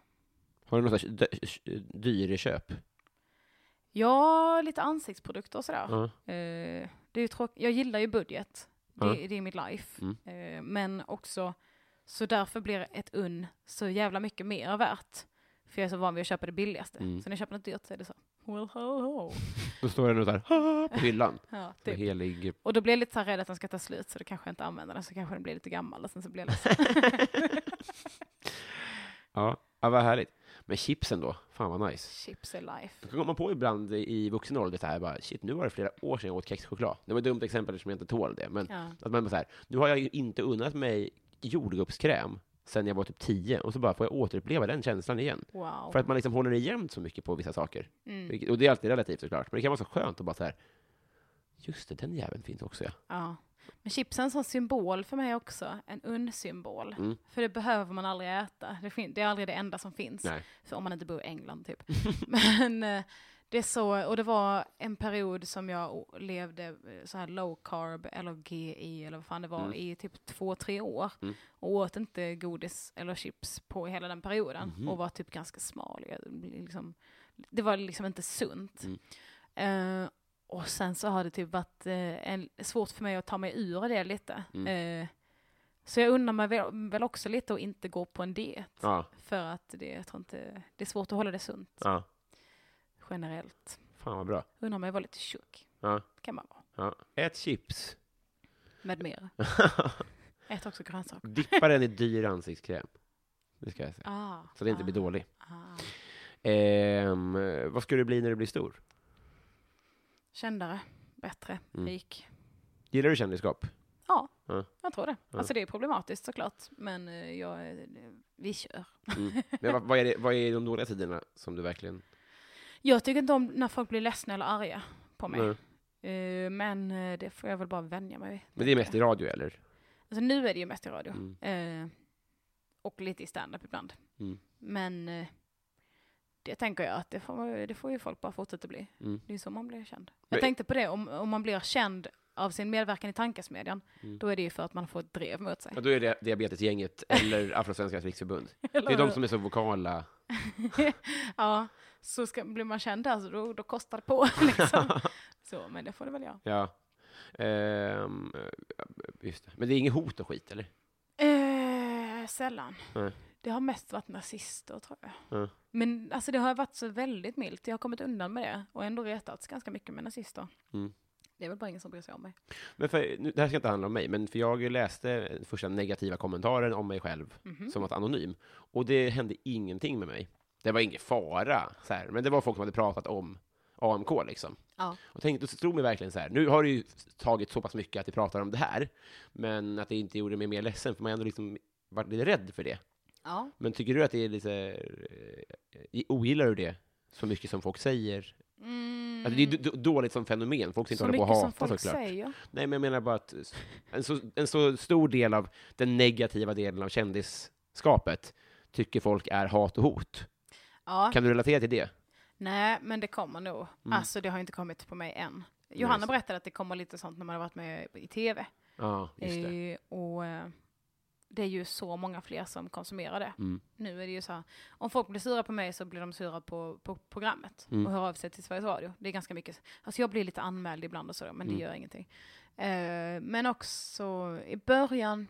Har du något slags dy- dyreköp? Ja, lite ansiktsprodukter och sådär. Ja. Eh, det är tråk- jag gillar ju budget. Det, Ja. det är mitt life. Mm. Eh, men också, så därför blir ett unn så jävla mycket mer värt. För jag är så van vid att köpa det billigaste. Mm. Så när jag köper något dyrt så är det så, well ho ho. Då står det något där "Ah", på hyllan. Ja, Typ. Helig... Och då blir jag lite så här rädd att den ska ta slut så då kanske jag inte använder den så kanske den blir lite gammal och sen så blir jag ledsen. Ja. ja, vad härligt. Men chipsen då? Fan vad nice. Chips är life. Då kommer man på ibland i vuxen ålder så här bara, shit, nu var det flera år sedan jag åt kexchoklad. Det var ett dumt exempel eftersom jag inte tål det, men Ja. att man bara så här, nu har jag ju inte unnat mig jordgubbskräm sen jag var typ tio, och så bara får jag återuppleva den känslan igen. Wow. För att man liksom håller igen så mycket på vissa saker. Mm. Och det är alltid relativt såklart, men det kan vara så skönt att bara så här, just det, den jäveln finns också ja. Ja. Men chips är en sån symbol för mig också, en unnsymbol. Mm. För det behöver man aldrig äta. Det, det är aldrig det enda som finns. Nej. För om man inte bor i England typ. Men eh, Det är så, och det var en period som jag levde eh, så här low carb eller GI eller vad fan det var Mm. i typ två, tre år. Mm. Och åt inte godis eller chips på hela den perioden Mhm. och var typ ganska smal. Jag, liksom, det var liksom inte sunt. Mm. Eh, och sen så har det typ varit eh, en, svårt för mig att ta mig ur det lite. Mm. Eh, så jag undrar mig väl, väl också lite att inte gå på en diet. Ja, För att det, jag tror inte, det är svårt att hålla det sunt ja. Generellt. Fan vad bra. Undrar om jag var lite tjock. Ja, kan man vara. ja. Ät chips. Med mer. Ät också grönsaker. Dippa den i dyr ansiktskräm. Det ska jag säga. Ah, Så det inte ah, blir dålig. Ah. Ehm, vad ska du bli när du blir stor? Kändare, bättre, Mm. rik. Gillar du kändisskap? Ja, Ja. jag tror det. Ja. Alltså det är problematiskt såklart, men eh, jag, eh, vi kör. Mm. Men vad, vad, är det, vad är de dåliga sidorna som du verkligen... Jag tycker inte om när folk blir ledsna eller arga på mig. Eh, men eh, det får jag väl bara vänja mig vid. Men det är mest i radio, eller? Alltså nu är det ju mest i radio. Mm. Eh, och lite i stand-up ibland. Mm. Men det tänker jag att det får, det får ju folk bara fortsätta bli. Mm. Det är så man blir känd. Men- Jag tänkte på det, om, om man blir känd av sin medverkan i Tankesmedjan, Mm. då är det ju för att man får ett drev mot sig. Ja, då är det Diabetesgänget eller Afrosvenskarnas riksförbund. Det är de som är så vokala. ja, så ska, blir man känd där, så då, då kostar det på liksom. Så, men det får det väl göra. Ja. Ehm, just det. Men det är inget hot och skit, eller? Eh, sällan. Nej. Det har mest varit nazister, tror jag. Ja. Men alltså, det har varit så väldigt milt. Jag har kommit undan med det och ändå retats ganska mycket med nazister. Mm. Det är väl bara ingen som bryr sig om mig. Men för, nu, det här ska inte handla om mig, men för jag läste första negativa kommentaren om mig själv Mhm. som var anonym. Och det hände ingenting med mig. Det var ingen fara, så här. men det var folk som hade pratat om AMK liksom. Ja. Och tänkte, så slog mig verkligen så här, nu har det ju tagit så pass mycket att vi pratar om det här, men att det inte gjorde mig mer ledsen, för man ändå liksom varit lite rädd för det. Ja. Men tycker du att det är lite, eh, ogillar du det så mycket som folk säger? Mm. Alltså det är dåligt som fenomen, folk ska inte hålla på och hata såklart. säger. Nej, men jag menar bara att en så, en så stor del av den negativa delen av kändisskapet tycker folk är hat och hot. Ja. Kan du relatera till det? Nej, men det kommer nog. Mm. Alltså det har inte kommit på mig än. Johanna det. berättade att det kommer lite sånt när man har varit med i tv. Ja, just det. Eh, och eh, det är ju så många fler som konsumerar det. Mm. Nu är det ju så här, om folk blir sura på mig så blir de sura på, på programmet Mm. och hör av sig till Sveriges Radio. Det är ganska mycket, alltså jag blir lite anmäld ibland och så, men det Mm. gör ingenting. Eh, men också i början,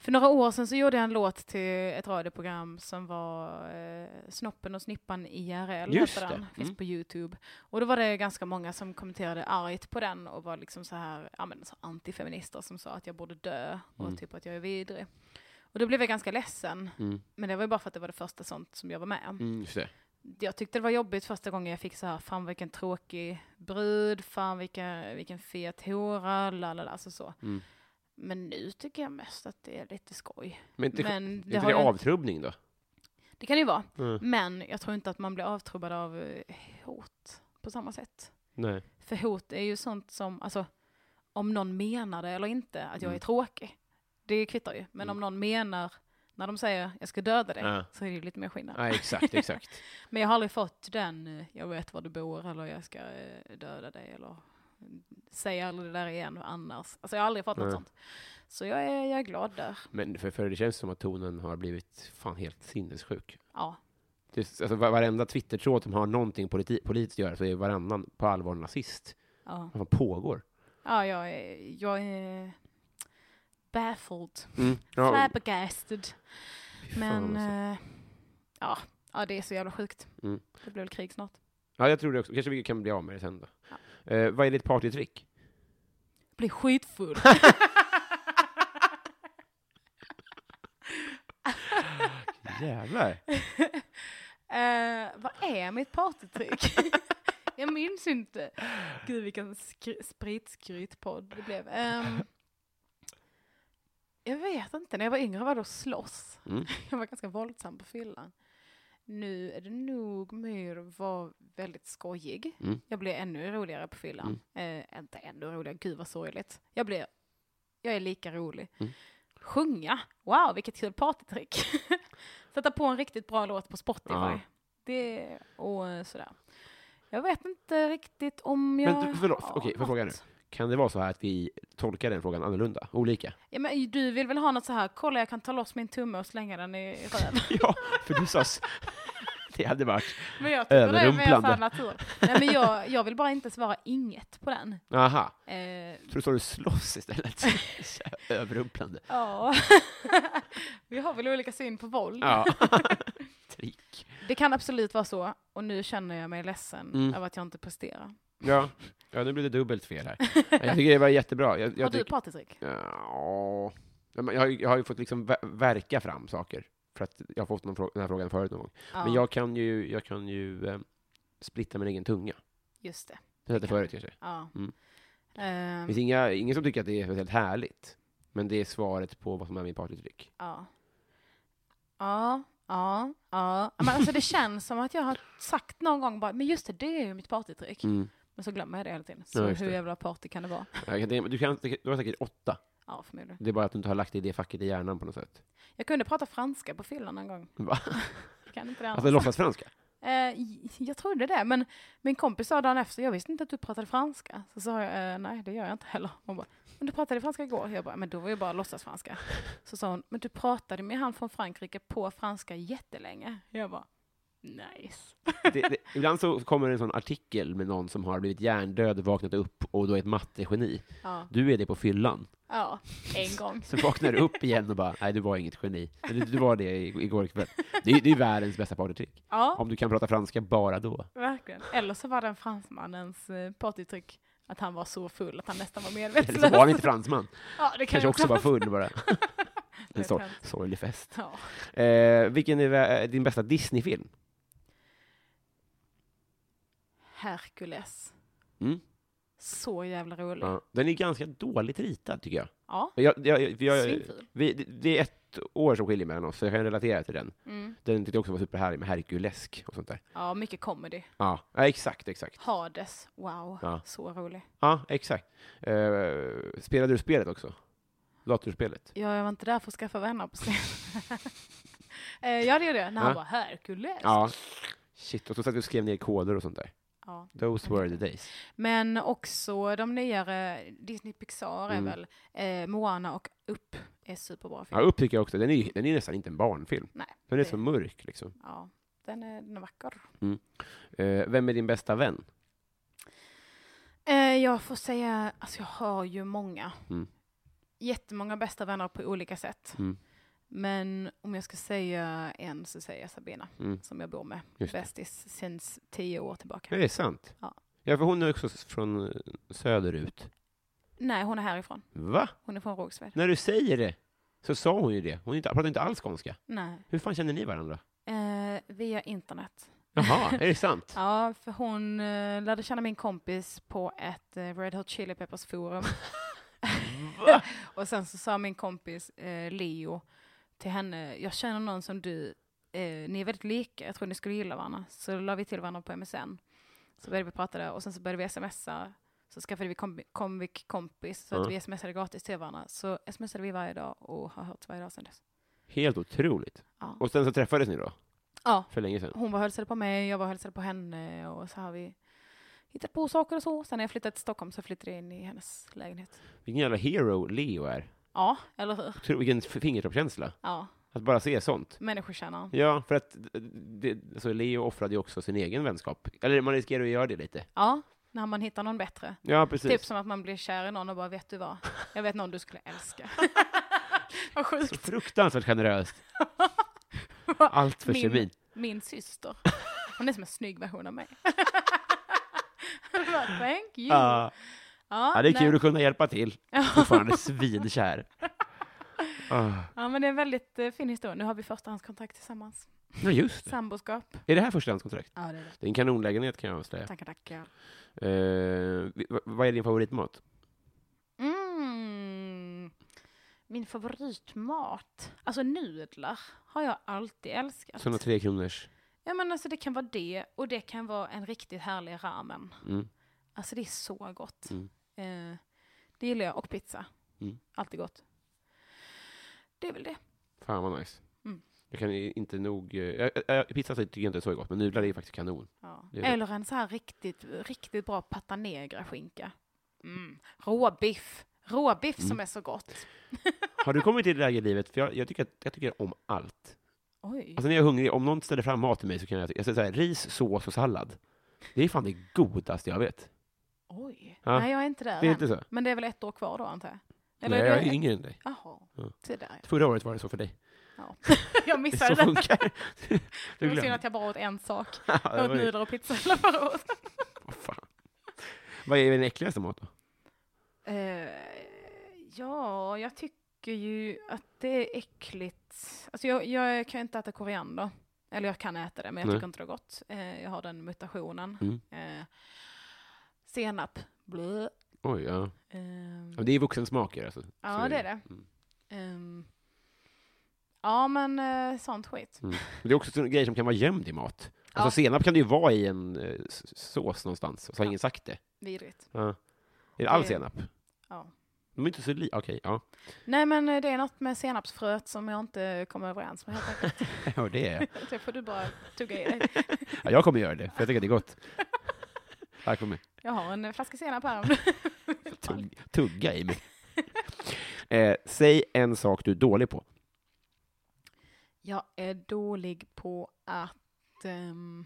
för några år sedan så gjorde jag en låt till ett radioprogram som var eh, Snoppen och Snippan IRL, Just det. den, finns Mm. på Youtube. Och då var det ganska många som kommenterade argt på den och var liksom så här, ja men så antifeminister som sa att jag borde dö och Mm. typ att jag är vidrig. Och då blev jag ganska ledsen. Mm. Men det var ju bara för att det var det första sånt som jag var med om. Mm. Jag tyckte det var jobbigt första gången jag fick så här, fan vilken tråkig brud, fan vilken, vilken fet hora, lalala, alltså så. Mm. Men nu tycker jag mest att det är lite skoj. Men det, Men är det inte det avtrubbning då? Det kan det ju vara. Mm. Men jag tror inte att man blir avtrubbad av eh, hot på samma sätt. Nej. För hot är ju sånt som, alltså om någon menar det eller inte, att jag Mm. är tråkig. Det kvittar ju. Men Mm. om någon menar, när de säger jag ska döda dig, Ja. så är det ju lite mer skillnad. Ja, exakt, exakt. Men jag har aldrig fått den, eh, jag vet var du bor eller jag ska eh, döda dig eller säg aldrig det där igen annars. Alltså jag har aldrig fått något Nej. sånt. Så jag är, jag är glad där. Men för, för det känns som att tonen har blivit fan helt sinnessjuk. Ja. Det, är- alltså, va- varenda Twitter-tråd som har någonting politi- politiskt att göra så är varannan på allvar nazist. Ja, Vad pågår? ja jag, är, jag är baffled, Mm. Ja, flabbergasted. Men alltså. eh, ja, ja, det är så jävla sjukt. Mm. Det blir väl krig snart. Ja, jag tror det också. Kanske vi kan bli av med det sen då. Eh, vad är ditt partytrick? Blir skitfull. Jävlar! Eh, vad är mitt partytrick? jag minns inte. Gud vilken skr- spritskrytpodd det blev. Ehm, jag vet inte, när jag var yngre var det att slåss. Mm. Jag var ganska våldsam på fyllan. Nu är det nog mer att vara väldigt skojig. Mm. Jag blir ännu roligare på fyllan. Eh, inte ännu roligare, gud vad sorgligt. Jag blir, jag är lika rolig. Mm. Sjunga, wow vilket kul partytrick. Sätta på en riktigt bra låt på Spotify. Ja. Det, och sådär. Jag vet inte riktigt om jag Men förlåt, har okej, får jag fråga nu? Kan det vara så här att vi tolkar den frågan annorlunda? Olika? Ja, men du vill väl ha något så här, kolla jag kan ta loss min tumme och slänga den i röven. ja, för du sa... Det hade varit... Men jag tycker det är Överrumplande. natur. Nej, men jag, jag vill bara inte svara inget på den. Aha, Eh, tror du sa du slåss istället? Överrumplande. ja. Vi har väl olika syn på våld. Ja. Trick. Det kan absolut vara så, och nu känner jag mig ledsen Mm. över att jag inte presterar. Ja. Ja, nu blir det dubbelt fel här. Jag tycker det var jättebra. Jag, jag har du partytrick? Ja, jag, har jag har ju fått liksom ver- verka fram saker. För att jag har fått någon frå- den här frågan förut någon gång. Ja, Men jag kan ju, jag kan ju eh, splitta min egen tunga. just det. Det hette förut kanske. Ja. Mm. Ehm, Det finns inga, ingen som tycker att det är helt härligt. Men det är svaret på vad som är min partytrick. ja. Ja, ja, ja. Men alltså det känns som att jag har sagt någon gång bara, men just det, det är ju mitt partytrick. Mm. Men så glömmer jag det hela tiden. Ja, Så just hur det. jävla party kan det vara? Jag kan tänka mig- Du, kan, du har säkert åtta. Ja, förmodligen. Det är bara att du inte har lagt det i det facket i hjärnan på något sätt. Jag kunde prata franska på fyllan en gång. Va? Kan inte det annars? Alltså låtsas franska? Eh, jag trodde det, men min kompis sa dagen efter, jag visste inte att du pratade franska. Så sa jag, eh, nej det gör jag inte heller. Hon bara, men du pratade franska igår. Jag bara, men då var jag bara låtsas franska. Så sa hon, men du pratade med han från Frankrike på franska jättelänge. Jag bara, nice. Det, det, ibland så kommer en sån artikel med någon som har blivit hjärndöd, vaknat upp och då är ett mattegeni. Ja, Du är det på fyllan. ja en gång. Så vaknar du upp igen och bara, nej du var inget geni. Eller du var det igår kväll. Det är, det är världens bästa partytrick. Ja, Om du kan prata franska bara då. verkligen. Eller så var det en fransmannens eh, partytrick att han var så full att han nästan var Eller medvetslös. så var han inte fransman. Ja, det kan Kanske också var full bara. Det En sorglig fest. Ja. Eh, vilken är vä- din bästa Disney-film? Hercules. Mm. Så jävla rolig. Ja. Den är ganska dåligt ritad, tycker jag. ja. jag, jag, jag, vi, det- är ett år som skiljer mellan oss, så jag kan relatera till den. Mm. Den tyckte jag också var superhärlig med Herkulesk och sånt där. ja, mycket comedy. Ja, ja exakt, exakt. Hades, wow, Ja. så rolig. Ja, exakt. Eh, spelade du spelet också? Datorspelet? Ja, jag var inte där för att skaffa vänner på scen. eh, ja, det gjorde jag. När han Ja. var Hercules. Ja. Shit, och så satt vi och skrev ner koder och sånt där. Ja. Those were the days. Men också de nyare, Disney Pixar är Mm. väl, eh, Moana och Upp är superbra Ja, film. upp tycker jag också. Den är, den är nästan inte en barnfilm. Nej, Den är det- så mörk, liksom. Ja, den är, den är vacker. Eh, vem är din bästa vän? Eh, jag får säga, alltså jag har ju många. Mm. Jättemånga bästa vänner på olika sätt. Mm. Men om jag ska säga en så säger jag Sabina, Mm. som jag bor med. Bästis sen tio år tillbaka. Det är sant. Ja. Ja, för hon är också från eh, söderut. Nej, hon är härifrån. Va? Hon är från Rågsved. När du säger det så sa hon ju det. Hon pratar inte alls skånska. Nej. Hur fan känner ni varandra? Eh, via internet. Jaha, är det sant? Ja, för hon eh, lärde känna min kompis på ett eh, Red Hot Chili Peppers forum. Va? och sen så sa min kompis eh, Leo till henne, jag känner någon som du, eh, ni är väldigt lika, jag tror ni skulle gilla varandra. Så la vi till varandra på MSN. Så började vi prata där och sen så började vi smsa. Så skaffade vi kombi- Comviq kompis så Ja. att vi smsade gratis till varandra. Så smsade vi varje dag och har hört varje dag sedan dess. Helt otroligt. Ja. Och sen så träffades ni då? Ja. För länge sedan? Hon var hälsade på mig, jag var hälsade på henne och så har vi hittat på saker och så. Sen när jag flyttade till Stockholm så flyttade jag in i hennes lägenhet. Vilken jävla hero Leo är. Ja, eller hur? Otro- Vilken fingertoppskänsla. Ja, Att bara se sånt. människokännaren. Ja, för att det, alltså Leo offrade ju också sin egen vänskap. Eller man riskerar att göra det lite. Ja, när man hittar någon bättre. Ja, precis. Typ som att man blir kär i någon och bara, vet du vad? Jag vet någon du skulle älska. vad Så sjukt. fruktansvärt generöst. Allt för Min- kemin. Min syster. Hon är som en snygg version av mig. Thank you. Ja, ja, det är nej. kul att kunna hjälpa till. Fortfarande svinkär. Ah. Ja, men det är en väldigt eh, fin historia. Nu har vi förstahandskontrakt tillsammans. Ja, just det. Samboskap. Är det här förstahandskontrakt? Ja, det är det. Det är en kanonlägenhet kan jag avslöja. Tackar, tackar. Eh, vad är din favoritmat? Mm. Min favoritmat? Alltså nudlar har jag alltid älskat. Sådana tre kronors. Ja men alltså det kan vara det och det kan vara en riktigt härlig ramen. Mm. Alltså det är så gott. Mm. Eh, det gillar jag. Och pizza. Mm. Alltid gott. Det är väl det. Fan vad nice. Mm. Jag kan inte nog... eh, äh, äh, pizza tycker jag inte är så gott, men nudlar är faktiskt kanon. Ja. Är. Eller en så här riktigt, riktigt bra pata negra-skinka. Mm. Råbiff. Råbiff Mm. som är så gott. Har du kommit till det läge i livet, för jag, jag, tycker, jag tycker om allt. Oj. Alltså när jag är hungrig, om någon ställer fram mat till mig så kan jag, jag säger så här, ris, sås och sallad. Det är fan det godaste jag vet. Oj. Ja. Nej, jag är inte där Det är än. inte så? Men det är väl ett år kvar då, antar jag? Nej, är jag är yngre än dig. Jaha, Ja. se där. Förra året var det så för dig. Ja. jag Det är missade så det. funkar Det var synd att jag bara åt en sak. Ja, Jag åt nudlar och pizza hela förra året. Vad. Vad är den äckligaste mat då? Eh, ja, jag tycker ju att det är äckligt. Alltså jag, jag kan inte äta koriander. Eller jag kan äta det, men jag Nej. tycker inte det är gott. Eh, jag har den mutationen. Mm. Eh, senap, blö. Oj, ja. Ja det är vuxensmaker alltså. Ja, Så det är det. Mm. ehm, ja, men eh, sånt skit. Mm. Men Det är också grejer som kan vara gömd i mat. Alltså Ja. senap kan det ju vara i en s- sås någonstans, och så har Ja. ingen sagt det. Vidrigt. Ja. Är det all Det- senap? Ja. De är inte så li... Okej, ja. Nej, men eh, det är något med senapsfröet som jag inte kommer överens med helt enkelt. Ja, det är. det får du bara tugga i dig. Ja, jag kommer göra det, för jag tycker att det är gott. Tack för mig. Jag har en flaska senap här. Tugg, tugga i mig. Eh, säg en sak du är dålig på. Jag är dålig på att... ehm,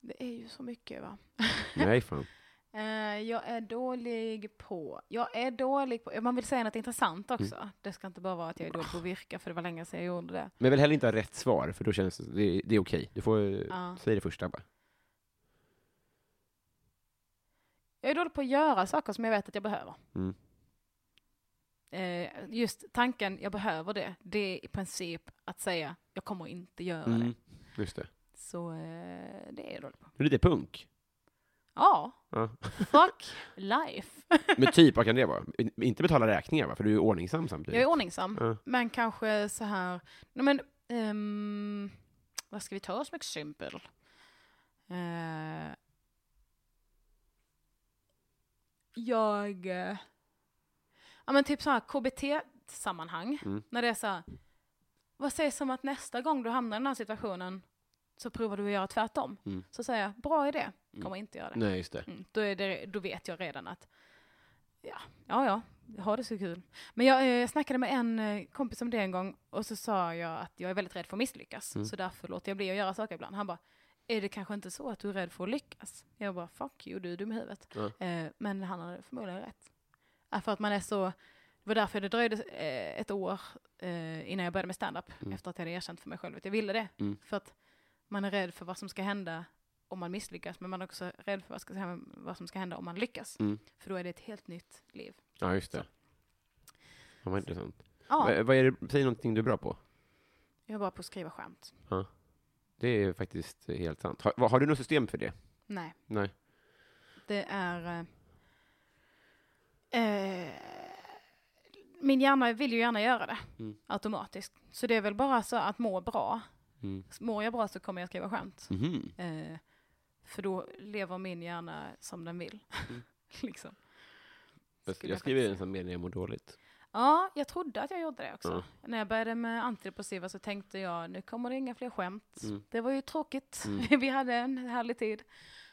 det är ju så mycket va? Nej, fan. Eh, jag är dålig på... Jag är dålig på... Man vill säga något intressant också. Mm. Det ska inte bara vara att jag är dålig på att virka, för det var länge sedan jag gjorde det. Men jag vill heller inte ha rätt svar, för då känns det, det, är okej. Du får Ja. säga det första bara. Jag är dålig på att göra saker som jag vet att jag behöver. Mm. Eh, just tanken, jag behöver det, det är i princip att säga, jag kommer inte göra det. Mm. Just det. Så eh, det är jag dålig på. Du är lite punk. Ja, Ja. fuck life. Men typ, vad kan det vara? Inte betala räkningar, va? För du är ordningsam Jag samtidigt. är ordningsam, Ja. men kanske så här, nej men, ehm, vad ska vi ta som exempel? Eh, jag, eh, ja men typ så här KBT-sammanhang, Mm. när det är så här, vad sägs om att nästa gång du hamnar i den här situationen så provar du att göra tvärtom? Mm. Så säger jag, bra idé, kommer inte göra det. Nej, just det. Mm, då, är det, då vet jag redan att, ja, ja, ja, ha det så kul. Men jag, eh, jag snackade med en eh, kompis om det en gång och så sa jag att jag är väldigt rädd för att misslyckas. Mm. Så därför låter jag bli att göra saker ibland. Han bara, är det kanske inte så att du är rädd för att lyckas? Jag bara, fuck you, du är dum i huvudet. Ja. Eh, men han hade förmodligen rätt. För att man är så, det var därför det dröjde eh, ett år eh, innan jag började med stand-up. Mm. Efter att jag hade erkänt för mig själv att jag ville det. Mm. För att man är rädd för vad som ska hända om man misslyckas, men man är också rädd för vad, ska, vad som ska hända om man lyckas. Mm. För då är det ett helt nytt liv. Ja, just det. Ja, vad intressant. Ja, Va- Vad är det, säg någonting du är bra på. jag är bara på att skriva skämt. Det är faktiskt helt sant. Har, har du något system för det? Nej, Nej. det är... Eh, eh, min hjärna vill ju gärna göra det Mm. automatiskt. Så det är väl bara så att må bra. Mm. Mår jag bra så kommer jag skriva skämt. Mhm. Eh, för då lever min hjärna som den vill. Mm. liksom. Jag, jag skriver en sån mer när jag mår dåligt. Ja, jag trodde att jag gjorde det också. Ja. När jag började med antidepressiva så tänkte jag, nu kommer det inga fler skämt. Mm. Det var ju tråkigt. Mm. Vi hade en härlig tid.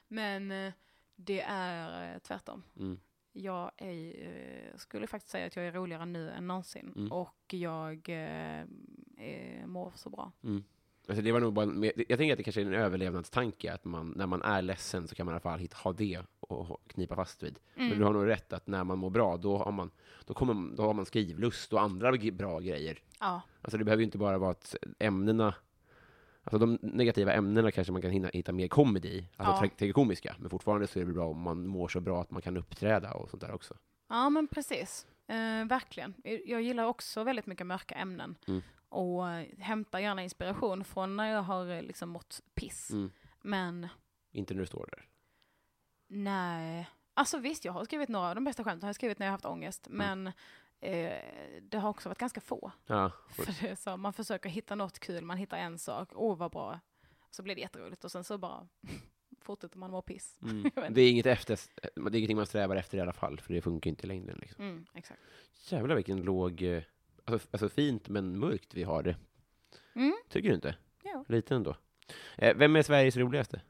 Men eh, det är eh, tvärtom. Mm. Jag är, eh, skulle faktiskt säga att jag är roligare nu än någonsin. Mm. Och jag eh, mår så bra. Alltså det var nog bara, en- men jag tänker att det kanske är en överlevnadstanke, att man, när man är ledsen så kan man i alla fall ha det och knipa fast vid. Men Mm. du har nog rätt att när man mår bra, då har man, då kommer, då har man skrivlust och andra bra grejer. Ja, Alltså det behöver ju inte bara vara att ämnena, alltså de negativa ämnena kanske man kan hinna, hitta mer comedy i, alltså Ja. ja. komiska, men fortfarande så är det bra om man mår så bra att man kan uppträda och sånt där också. ja men precis. Eh, verkligen. Jag gillar också väldigt mycket mörka ämnen. Mm. Och hämtar gärna inspiration från när jag har eh, liksom mått piss. Mm. Men Inte när du står där. Nej. Alltså visst, jag har skrivit några av de bästa skämten har jag skrivit när jag har haft ångest. Mm. Men eh, det har också varit ganska få. Ja, För det är så, man försöker hitta något kul, man hittar en sak, åh vad bra. Så blir det jätteroligt och sen så bara fortsätter man må piss. mm. Det är inget efter, det är ingenting man strävar efter i alla fall, för det funkar inte i längden. Liksom. Mm, exakt. Jävlar vilken låg, eh, alltså, alltså fint men mörkt vi har det. Mm. Tycker du inte? Jo. Lite ändå. Eh, vem är Sveriges roligaste?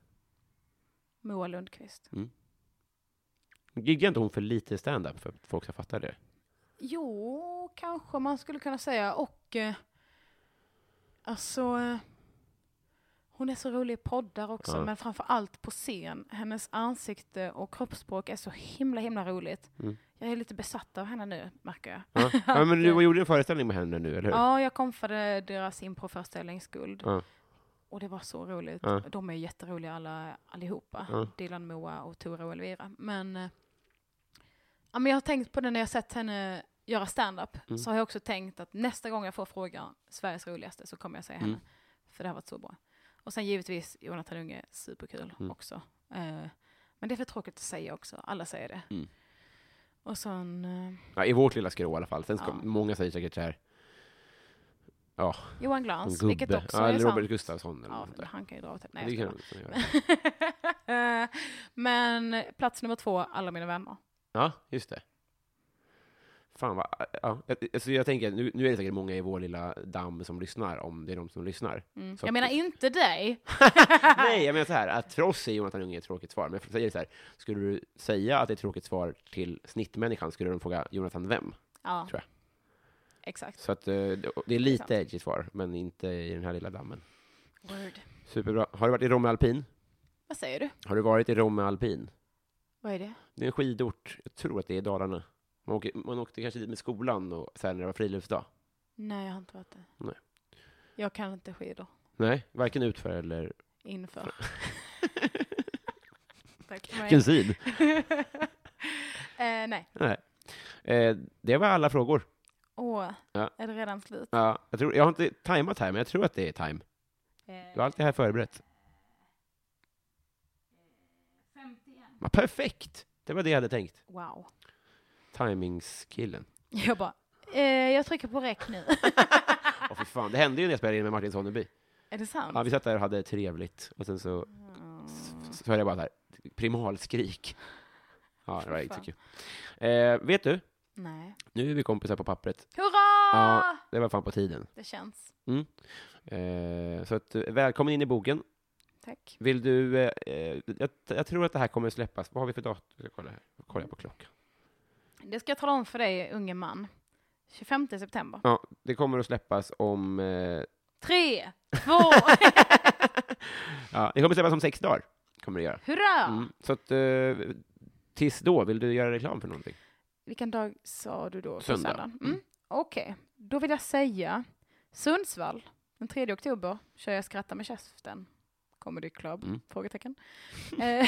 Moa Lundqvist. Giggar inte hon för lite stand-up för att folk ska fatta det? Jo, kanske man skulle kunna säga. Och eh, alltså, eh, hon är så rolig i poddar också, Ja. men framför allt på scen. Hennes ansikte och kroppsspråk är så himla, himla roligt. Mm. Jag är lite besatt av henne nu, märker jag. Ja, ja men du eh, gjorde en föreställning med henne nu, eller hur? Ja, jag komfade deras improföreställning Skuld. Ja. Och det var så roligt. De är jätteroliga alla, allihopa. Ja. Dylan, Moa och Tora och Elvira. Men, eh, ja, men jag har tänkt på det när jag sett henne göra stand-up. Mm. Så har jag också tänkt att nästa gång jag får frågan Sveriges roligaste så kommer jag säga henne. Mm. För det har varit så bra. Och sen givetvis Jonathan Unge, superkul Mm. också. Eh, men det är för tråkigt att säga också. Alla säger det. Mm. Och sen eh, Ja, I vårt lilla skrå i alla fall. Sen ska, Ja. många säger säkert så här, ja, Johan Glans, gubbe. vilket också ja, är eller sant. Robert Gustafsson eller Ja, något han kan ju dra åt ett... Det Nej, kan han göra. Men plats nummer två, alla mina vänner. Ja, just det. Fan vad, ja. Alltså jag tänker, nu, nu är det säkert många i vår lilla damm som lyssnar, om det är de som lyssnar. Mm. Så Jag menar inte dig. Nej, jag menar så här, att för oss är Jonathan Unge ett tråkigt svar, men jag säger så här, skulle du säga att det är ett tråkigt svar till snittmänniskan, skulle de fråga Jonathan vem? Ja. Tror jag. Exakt. Så att eh, det är lite edgy svar, men inte i den här lilla dammen. Word. Superbra. Har du varit i Romme Alpin? Vad säger du? Har du varit i Romme Alpin? Vad är det? Det är en skidort, jag tror att det är Dalarna. Man, åker, man åkte kanske dit med skolan och så här när det var friluftsdag. Nej, jag har inte varit det. Nej. Jag kan inte skidor. Nej, varken utför eller Inför. Tack för mig. kusin. eh, nej. Nej. Eh, det var alla frågor. Åh, Ja. är det redan slut? Ja, jag, tror, jag har inte tajmat här, men jag tror att det är time. Eh, Du har allt det här förberett. Ja, perfekt! Det var det jag hade tänkt. Wow. Timingskillen. Jag bara, eh, jag trycker på räck nu. Åh fy fan, det hände ju när jag spelade in med Martin Sonneby. är det sant? Ja, vi satt där och hade trevligt, och sen så, Mm. så hörde jag bara så här, primalskrik. Ja, det var Fy inte så fan. kul. Eh, vet du, Nej. nu är vi kompisar på pappret. Hurra! Ja. Det var fan på tiden. Det känns. Eh, så att, eh, välkommen in i boken. Tack. Vill du, eh, eh, jag, jag tror att det här kommer släppas, vad har vi för datum? Jag ska kolla här, kolla på klockan. Det ska jag tala om för dig, unge man. 25 september. Ja, det kommer att släppas om, eh, Tre, två, ja, det kommer att släppas om sex dagar. Kommer det göra. hurra! Mm. Så att, eh, tills då, vill du göra reklam för någonting? Vilken dag sa du då? Söndag. Mm. Mm. Okej, då vill jag säga Sundsvall, den 3 oktober kör jag Skratta med käften. Comedy Club? Mm. Frågetecken.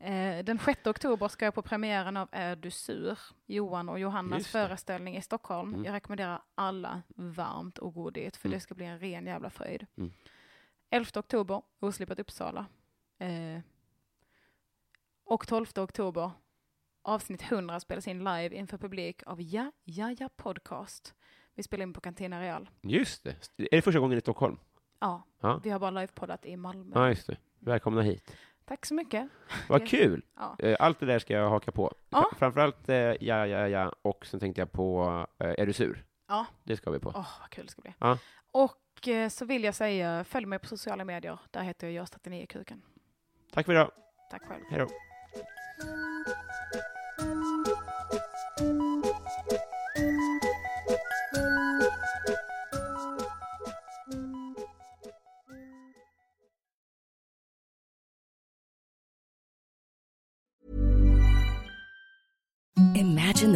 Eh, den 6 oktober ska jag på premiären av Är du sur? Johan och Johannas föreställning i Stockholm. Mm. Jag rekommenderar alla varmt och godit för Mm. det ska bli en ren jävla fröjd. Mm. 11 oktober, Oslipat Uppsala. Eh, och 12 oktober, avsnitt 100 spelas in live inför publik av Ja, Ja, Ja Podcast. Vi spelar in på Cantina Real. Just det. Är det första gången i Stockholm? Ja, Ja, vi har bara livepoddat i Malmö. ja just det. Välkomna hit. Tack så mycket. Vad kul! Ja. Eh, Allt det där ska jag haka på. Ja. Fra- Framförallt eh, ja, ja, ja, och sen tänkte jag på eh, Är du sur? Ja. Det ska vi på. Åh, vad kul det ska bli. Ja. Och så vill jag säga, följ mig på sociala medier. Där heter jag Görs39 Kuken. Tack för idag. Tack själv. Hej då.